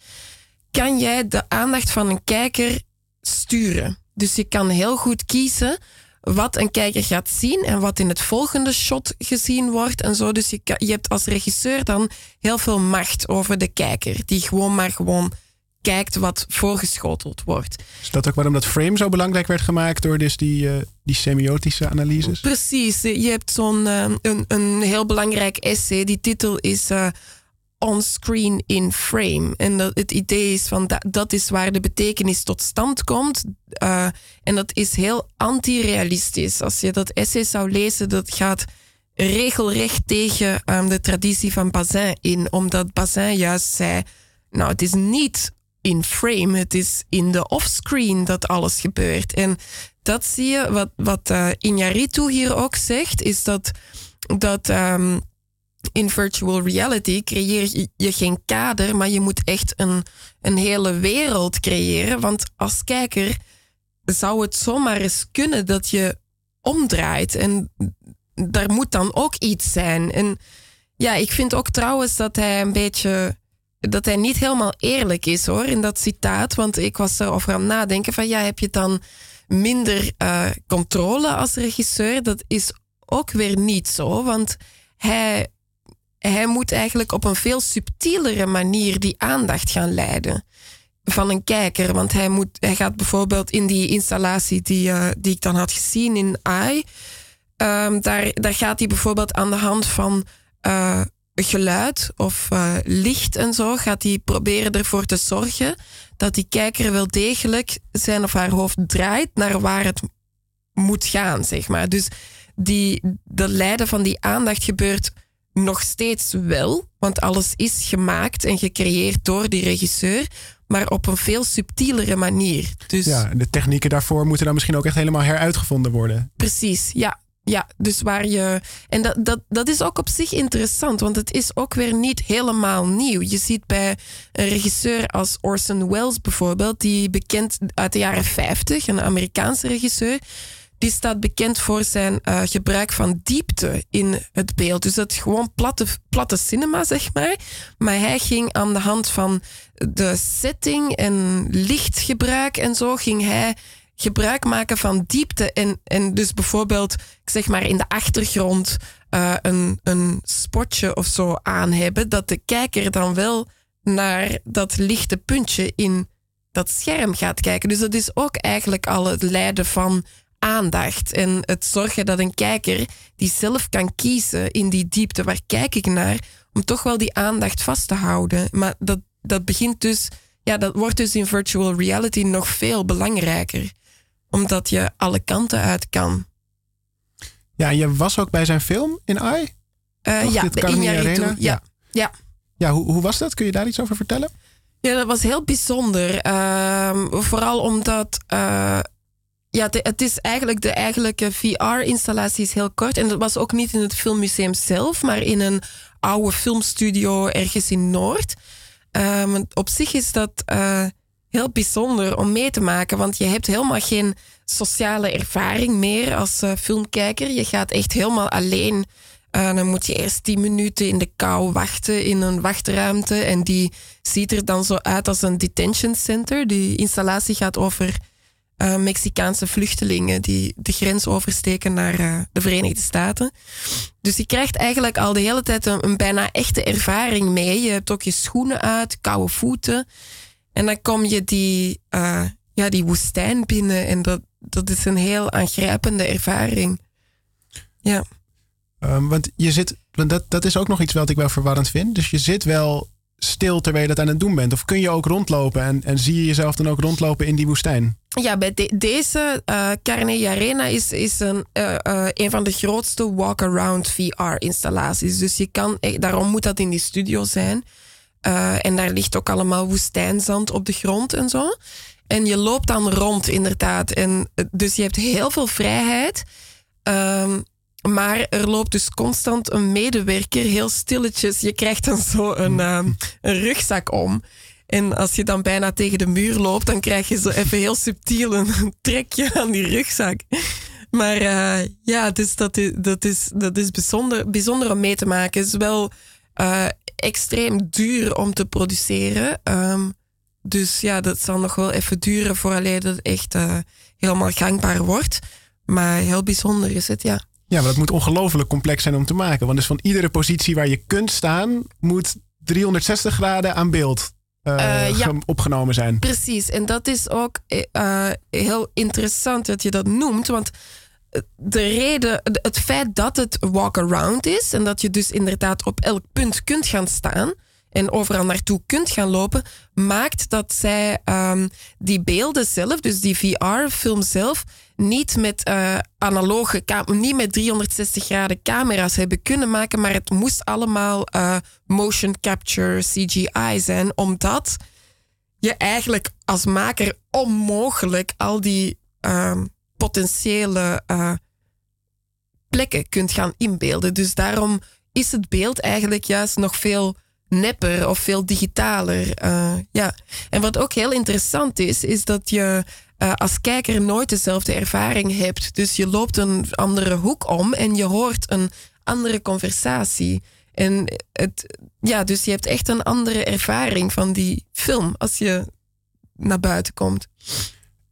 kan jij de aandacht van een kijker sturen. Dus je kan heel goed kiezen wat een kijker gaat zien en wat in het volgende shot gezien wordt en zo. Dus je, je hebt als regisseur dan heel veel macht over de kijker, die gewoon maar gewoon kijkt wat voorgeschoteld wordt. Is dat ook waarom dat frame zo belangrijk werd gemaakt door dus die, uh, die semiotische analyses? Precies. Je hebt zo'n uh, een, een heel belangrijk essay. Die titel is uh, On Screen in Frame. En dat, het idee is van dat, dat is waar de betekenis tot stand komt. en dat is heel anti-realistisch. Als je dat essay zou lezen, dat gaat regelrecht tegen de traditie van Bazin in. Omdat Bazin juist zei... Nou, het is niet in frame. Het is in de offscreen dat alles gebeurt. En dat zie je, wat, wat uh, hier ook zegt, is dat, dat um, in virtual reality creëer je geen kader, maar je moet echt een, een hele wereld creëren. Want als kijker zou het zomaar eens kunnen dat je omdraait. En daar moet dan ook iets zijn. En ja, ik vind ook trouwens dat hij een beetje dat hij niet helemaal eerlijk is hoor in dat citaat. Want ik was erover aan het nadenken van ja, heb je dan minder uh, controle als regisseur? Dat is ook weer niet zo, want hij, hij moet eigenlijk op een veel subtielere manier die aandacht gaan leiden van een kijker. Want hij, moet, hij gaat bijvoorbeeld in die installatie die, uh, die ik dan had gezien in AI, um, daar, daar gaat hij bijvoorbeeld aan de hand van uh, geluid of uh, licht en zo gaat hij proberen ervoor te zorgen dat die kijker wel degelijk zijn of haar hoofd draait naar waar het moet gaan, zeg maar. Dus die, de leiden van die aandacht gebeurt nog steeds wel, want alles is gemaakt en gecreëerd door die regisseur, maar op een veel subtielere manier. Dus ja, de technieken daarvoor moeten dan misschien ook echt helemaal heruitgevonden worden. Precies, ja. Ja, dus waar je. En dat, dat, dat is ook op zich interessant, want het is ook weer niet helemaal nieuw. Je ziet bij een regisseur als Orson Welles bijvoorbeeld, die bekend uit de jaren 50, een Amerikaanse regisseur. Die staat bekend voor zijn uh, gebruik van diepte in het beeld. Dus dat gewoon platte, platte cinema, zeg maar. Maar hij ging aan de hand van de setting en lichtgebruik en zo, ging hij gebruik maken van diepte. En, en dus bijvoorbeeld, ik zeg maar in de achtergrond uh, een, een spotje of zo aan hebben, dat de kijker dan wel naar dat lichte puntje in dat scherm gaat kijken. Dus dat is ook eigenlijk al het leiden van aandacht en het zorgen dat een kijker die zelf kan kiezen in die diepte, waar kijk ik naar, om toch wel die aandacht vast te houden. Maar dat, dat begint dus, ja, dat wordt dus in virtual reality nog veel belangrijker omdat je alle kanten uit kan. Ja, je was ook bij zijn film in AI? Uh, ja, de Arena. Ja. ja. ja. Ja, hoe, hoe was dat? Kun je daar iets over vertellen? Ja, dat was heel bijzonder. Uh, vooral omdat uh, ja, het is eigenlijk de eigenlijke VR-installatie is heel kort. En dat was ook niet in het filmmuseum zelf, maar in een oude filmstudio ergens in Noord. Um, op zich is dat uh, heel bijzonder om mee te maken, want je hebt helemaal geen sociale ervaring meer als uh, filmkijker. Je gaat echt helemaal alleen. Dan moet je eerst tien minuten in de kou wachten in een wachtruimte. En die ziet er dan zo uit als een detention center. Die installatie gaat over uh, Mexicaanse vluchtelingen die de grens oversteken naar de Verenigde Staten. Dus je krijgt eigenlijk al de hele tijd een, bijna echte ervaring mee. Je hebt ook je schoenen uit, koude voeten. En dan kom je die, uh, ja, die woestijn binnen en dat, dat is een heel aangrijpende ervaring. Ja. Um, want je zit, want dat, dat is ook nog iets wat ik wel verwarrend vind. Dus je zit wel stil terwijl je dat aan het doen bent? Of kun je ook rondlopen en, en zie je jezelf dan ook rondlopen in die woestijn? Ja, bij deze uh, Carne Arena is, is een, uh, uh, een van de grootste walk-around VR-installaties. Dus je kan, daarom moet dat in die studio zijn. En daar ligt ook allemaal woestijnzand op de grond en zo. En je loopt dan rond, inderdaad. En, eh, dus je hebt heel veel vrijheid. Um, maar er loopt dus constant een medewerker, heel stilletjes. Je krijgt dan zo een, um, een rugzak om. En als je dan bijna tegen de muur loopt, dan krijg je zo even heel subtiel een trekje aan die rugzak. maar uh, ja, dus dat is, dat is, dat is bijzonder, bijzonder om mee te maken. Het is wel uh, extreem duur om te produceren. Um, dus ja, dat zal nog wel even duren voordat het echt uh, helemaal gangbaar wordt. Maar heel bijzonder is het, ja. Ja, maar dat moet ongelooflijk complex zijn om te maken. Want dus van iedere positie waar je kunt staan, moet 360 graden aan beeld uh, ja, opgenomen zijn. Precies, en dat is ook uh, heel interessant dat je dat noemt. Want de reden, het feit dat het walk-around is en dat je dus inderdaad op elk punt kunt gaan staan en overal naartoe kunt gaan lopen, maakt dat zij um, die beelden zelf, dus die VR-film zelf, niet met uh, analoge, niet met 360 graden camera's hebben kunnen maken, maar het moest allemaal uh, motion capture CGI zijn, omdat je eigenlijk als maker onmogelijk al die uh, potentiële uh, plekken kunt gaan inbeelden. Dus daarom is het beeld eigenlijk juist nog veel nepper of veel digitaler. Ja. En wat ook heel interessant is, is dat je uh, als kijker nooit dezelfde ervaring hebt. Dus je loopt een andere hoek om en je hoort een andere conversatie. En het, ja, dus je hebt echt een andere ervaring van die film als je naar buiten komt.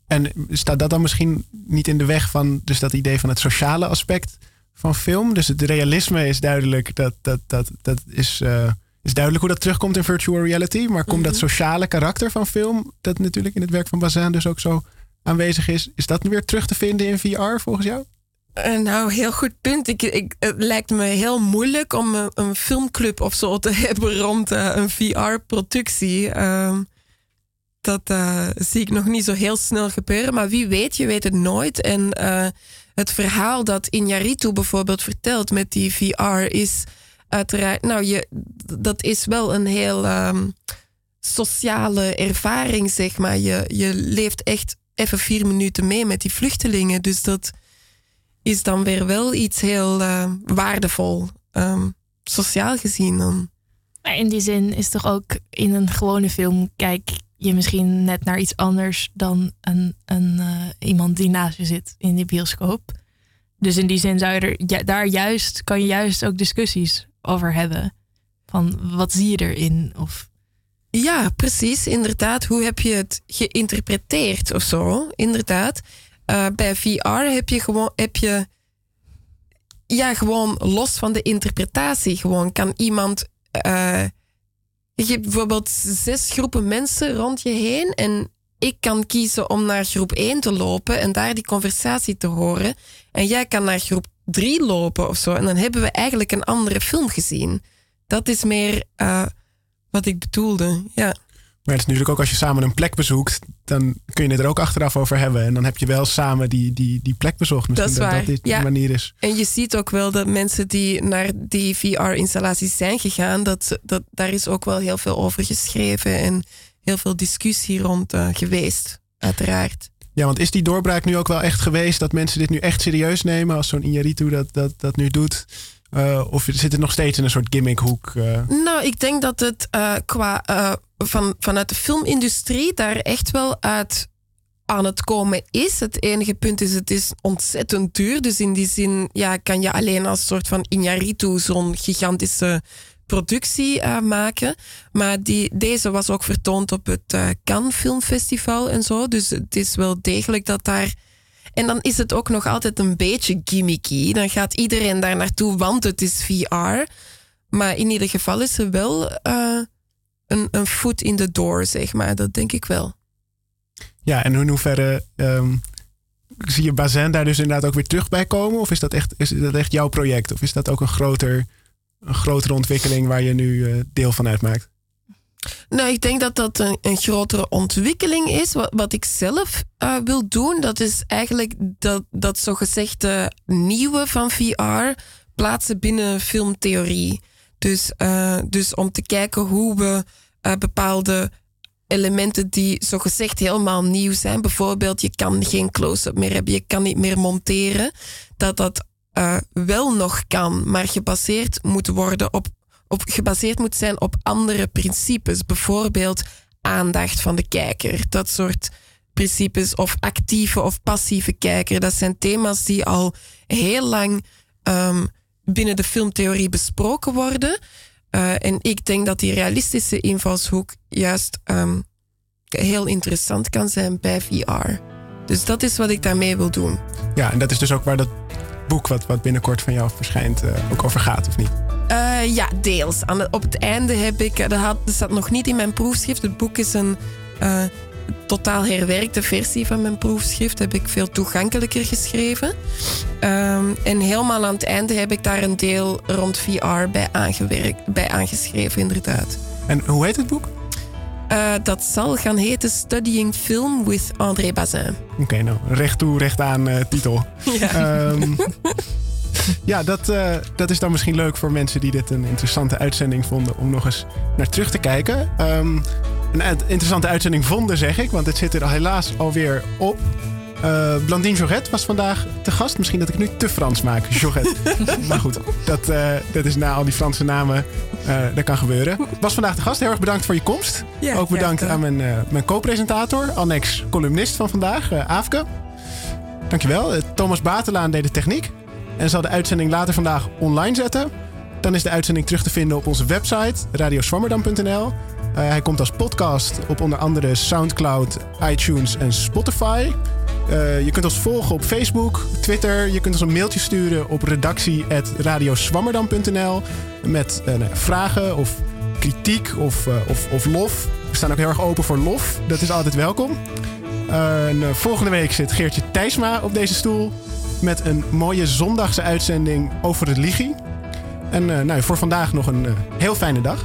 En staat dat dan misschien niet in de weg van dus dat idee van het sociale aspect van film? Dus het realisme is duidelijk, dat, dat, dat, dat is, uh, is duidelijk hoe dat terugkomt in virtual reality. Maar komt dat mhm. sociale karakter van film, dat natuurlijk in het werk van Bazin dus ook zo aanwezig is, is dat nu weer terug te vinden in VR volgens jou? Uh, nou, heel goed punt. Ik, ik, het lijkt me heel moeilijk om een, een filmclub of zo te hebben rond uh, een VR-productie. Uh, dat zie ik nog niet zo heel snel gebeuren. Maar wie weet, je weet het nooit. En het verhaal dat Inyaritu bijvoorbeeld vertelt met die VR is uiteraard... Nou, je, dat is wel een heel um, sociale ervaring, zeg maar. Je, je leeft echt even vier minuten mee met die vluchtelingen. Dus dat is dan weer wel iets heel uh, waardevol, um, sociaal gezien dan. In die zin is toch ook in een gewone film kijk je misschien net naar iets anders dan een, een, uh, iemand die naast je zit in die bioscoop. Dus in die zin zou je er ja, daar juist, kan je juist ook discussies over hebben. Van wat zie je erin? Of ja, precies. Inderdaad. Hoe heb je het geïnterpreteerd of zo? Inderdaad. Uh, bij VR heb je gewoon. Heb je, ja, gewoon los van de interpretatie. Gewoon kan iemand. Uh, je hebt bijvoorbeeld zes groepen mensen rond je heen. En ik kan kiezen om naar groep 1 te lopen en daar die conversatie te horen. En jij kan naar groep 3 lopen of zo. En dan hebben we eigenlijk een andere film gezien. Dat is meer. Uh, wat ik bedoelde. Ja. Maar het is natuurlijk ook als je samen een plek bezoekt, dan kun je het er ook achteraf over hebben. En dan heb je wel samen die, die, die plek bezocht. Misschien dat, is dat, de manier is. En je ziet ook wel dat mensen die naar die VR-installaties zijn gegaan, dat, dat, daar is ook wel heel veel over geschreven en heel veel discussie rond uh, geweest, uiteraard. Ja, want is die doorbraak nu ook wel echt geweest dat mensen dit nu echt serieus nemen als zo'n Iñárritu dat, dat, dat nu doet? Uh, of zit het nog steeds in een soort gimmickhoek? Uh? Nou, ik denk dat het uh, qua van, vanuit de filmindustrie daar echt wel uit aan het komen is. Het enige punt is, het is ontzettend duur. Dus in die zin ja, kan je alleen als soort van Iñárritu zo'n gigantische productie maken. Maar die, deze was ook vertoond op het Cannes Filmfestival en zo. Dus het is wel degelijk dat daar en dan is het ook nog altijd een beetje gimmicky. Dan gaat iedereen daar naartoe, want het is VR. Maar in ieder geval is er wel uh, een, een foot in the door, zeg maar. Dat denk ik wel. Ja, en in hoeverre um, zie je Bazin daar dus inderdaad ook weer terug bij komen? Of is dat echt, is dat echt jouw project? Of is dat ook een, groter, een grotere ontwikkeling waar je nu uh, deel van uitmaakt? Nou, ik denk dat dat een, een grotere ontwikkeling is. Wat, wat ik zelf uh, wil doen, dat is eigenlijk dat, dat zogezegde nieuwe van VR plaatsen binnen filmtheorie. Dus, uh, dus om te kijken hoe we uh, bepaalde elementen die zogezegd helemaal nieuw zijn, bijvoorbeeld je kan geen close-up meer hebben, je kan niet meer monteren, dat dat wel nog kan, maar gebaseerd moet worden op op, gebaseerd moet zijn op andere principes. Bijvoorbeeld aandacht van de kijker. Dat soort principes of actieve of passieve kijker. Dat zijn thema's die al heel lang ehm, binnen de filmtheorie besproken worden. Uh, en ik denk dat die realistische invalshoek juist um, heel interessant kan zijn bij VR. Dus dat is wat ik daarmee wil doen. Ja, en dat is dus ook waar dat boek wat, wat binnenkort van jou verschijnt uh, ook over gaat, of niet? Uh, ja, deels. Aan op het einde heb ik, dat, had, dat staat nog niet in mijn proefschrift. Het boek is een uh, totaal herwerkte versie van mijn proefschrift. Heb ik veel toegankelijker geschreven. Um, en helemaal aan het einde heb ik daar een deel rond VR bij, aangewerkt, bij aangeschreven, inderdaad. En hoe heet het boek? Uh, dat zal gaan heten Studying Film with André Bazin. Oké, okay, nou, recht toe, recht aan uh, titel. Ja. Um, ja, dat, uh, dat is dan misschien leuk voor mensen die dit een interessante uitzending vonden om nog eens naar terug te kijken. Um, een interessante uitzending vonden, zeg ik, want het zit er helaas alweer op. Uh, Blandine Joret was vandaag te gast. Misschien dat ik nu te Frans maak. Joret. maar goed, dat, uh, dat is na al die Franse namen. Uh, dat kan gebeuren. Was vandaag de gast. Heel erg bedankt voor je komst. Ja, Ook bedankt ja, aan mijn, mijn co-presentator, Annex columnist van vandaag, Aafke. Dankjewel. Thomas Batelaan deed de techniek. En zal de uitzending later vandaag online zetten. Dan is de uitzending terug te vinden op onze website radioswammerdam.nl. Uh, hij komt als podcast op onder andere Soundcloud, iTunes en Spotify. Uh, je kunt ons volgen op Facebook, Twitter. Je kunt ons een mailtje sturen op redactie.radioswammerdam.nl met uh, nou, vragen of kritiek of, of, of lof. We staan ook heel erg open voor lof. Dat is altijd welkom. En, volgende week zit Geertje Thijsma op deze stoel met een mooie zondagse uitzending over religie. En nou, voor vandaag nog een heel fijne dag.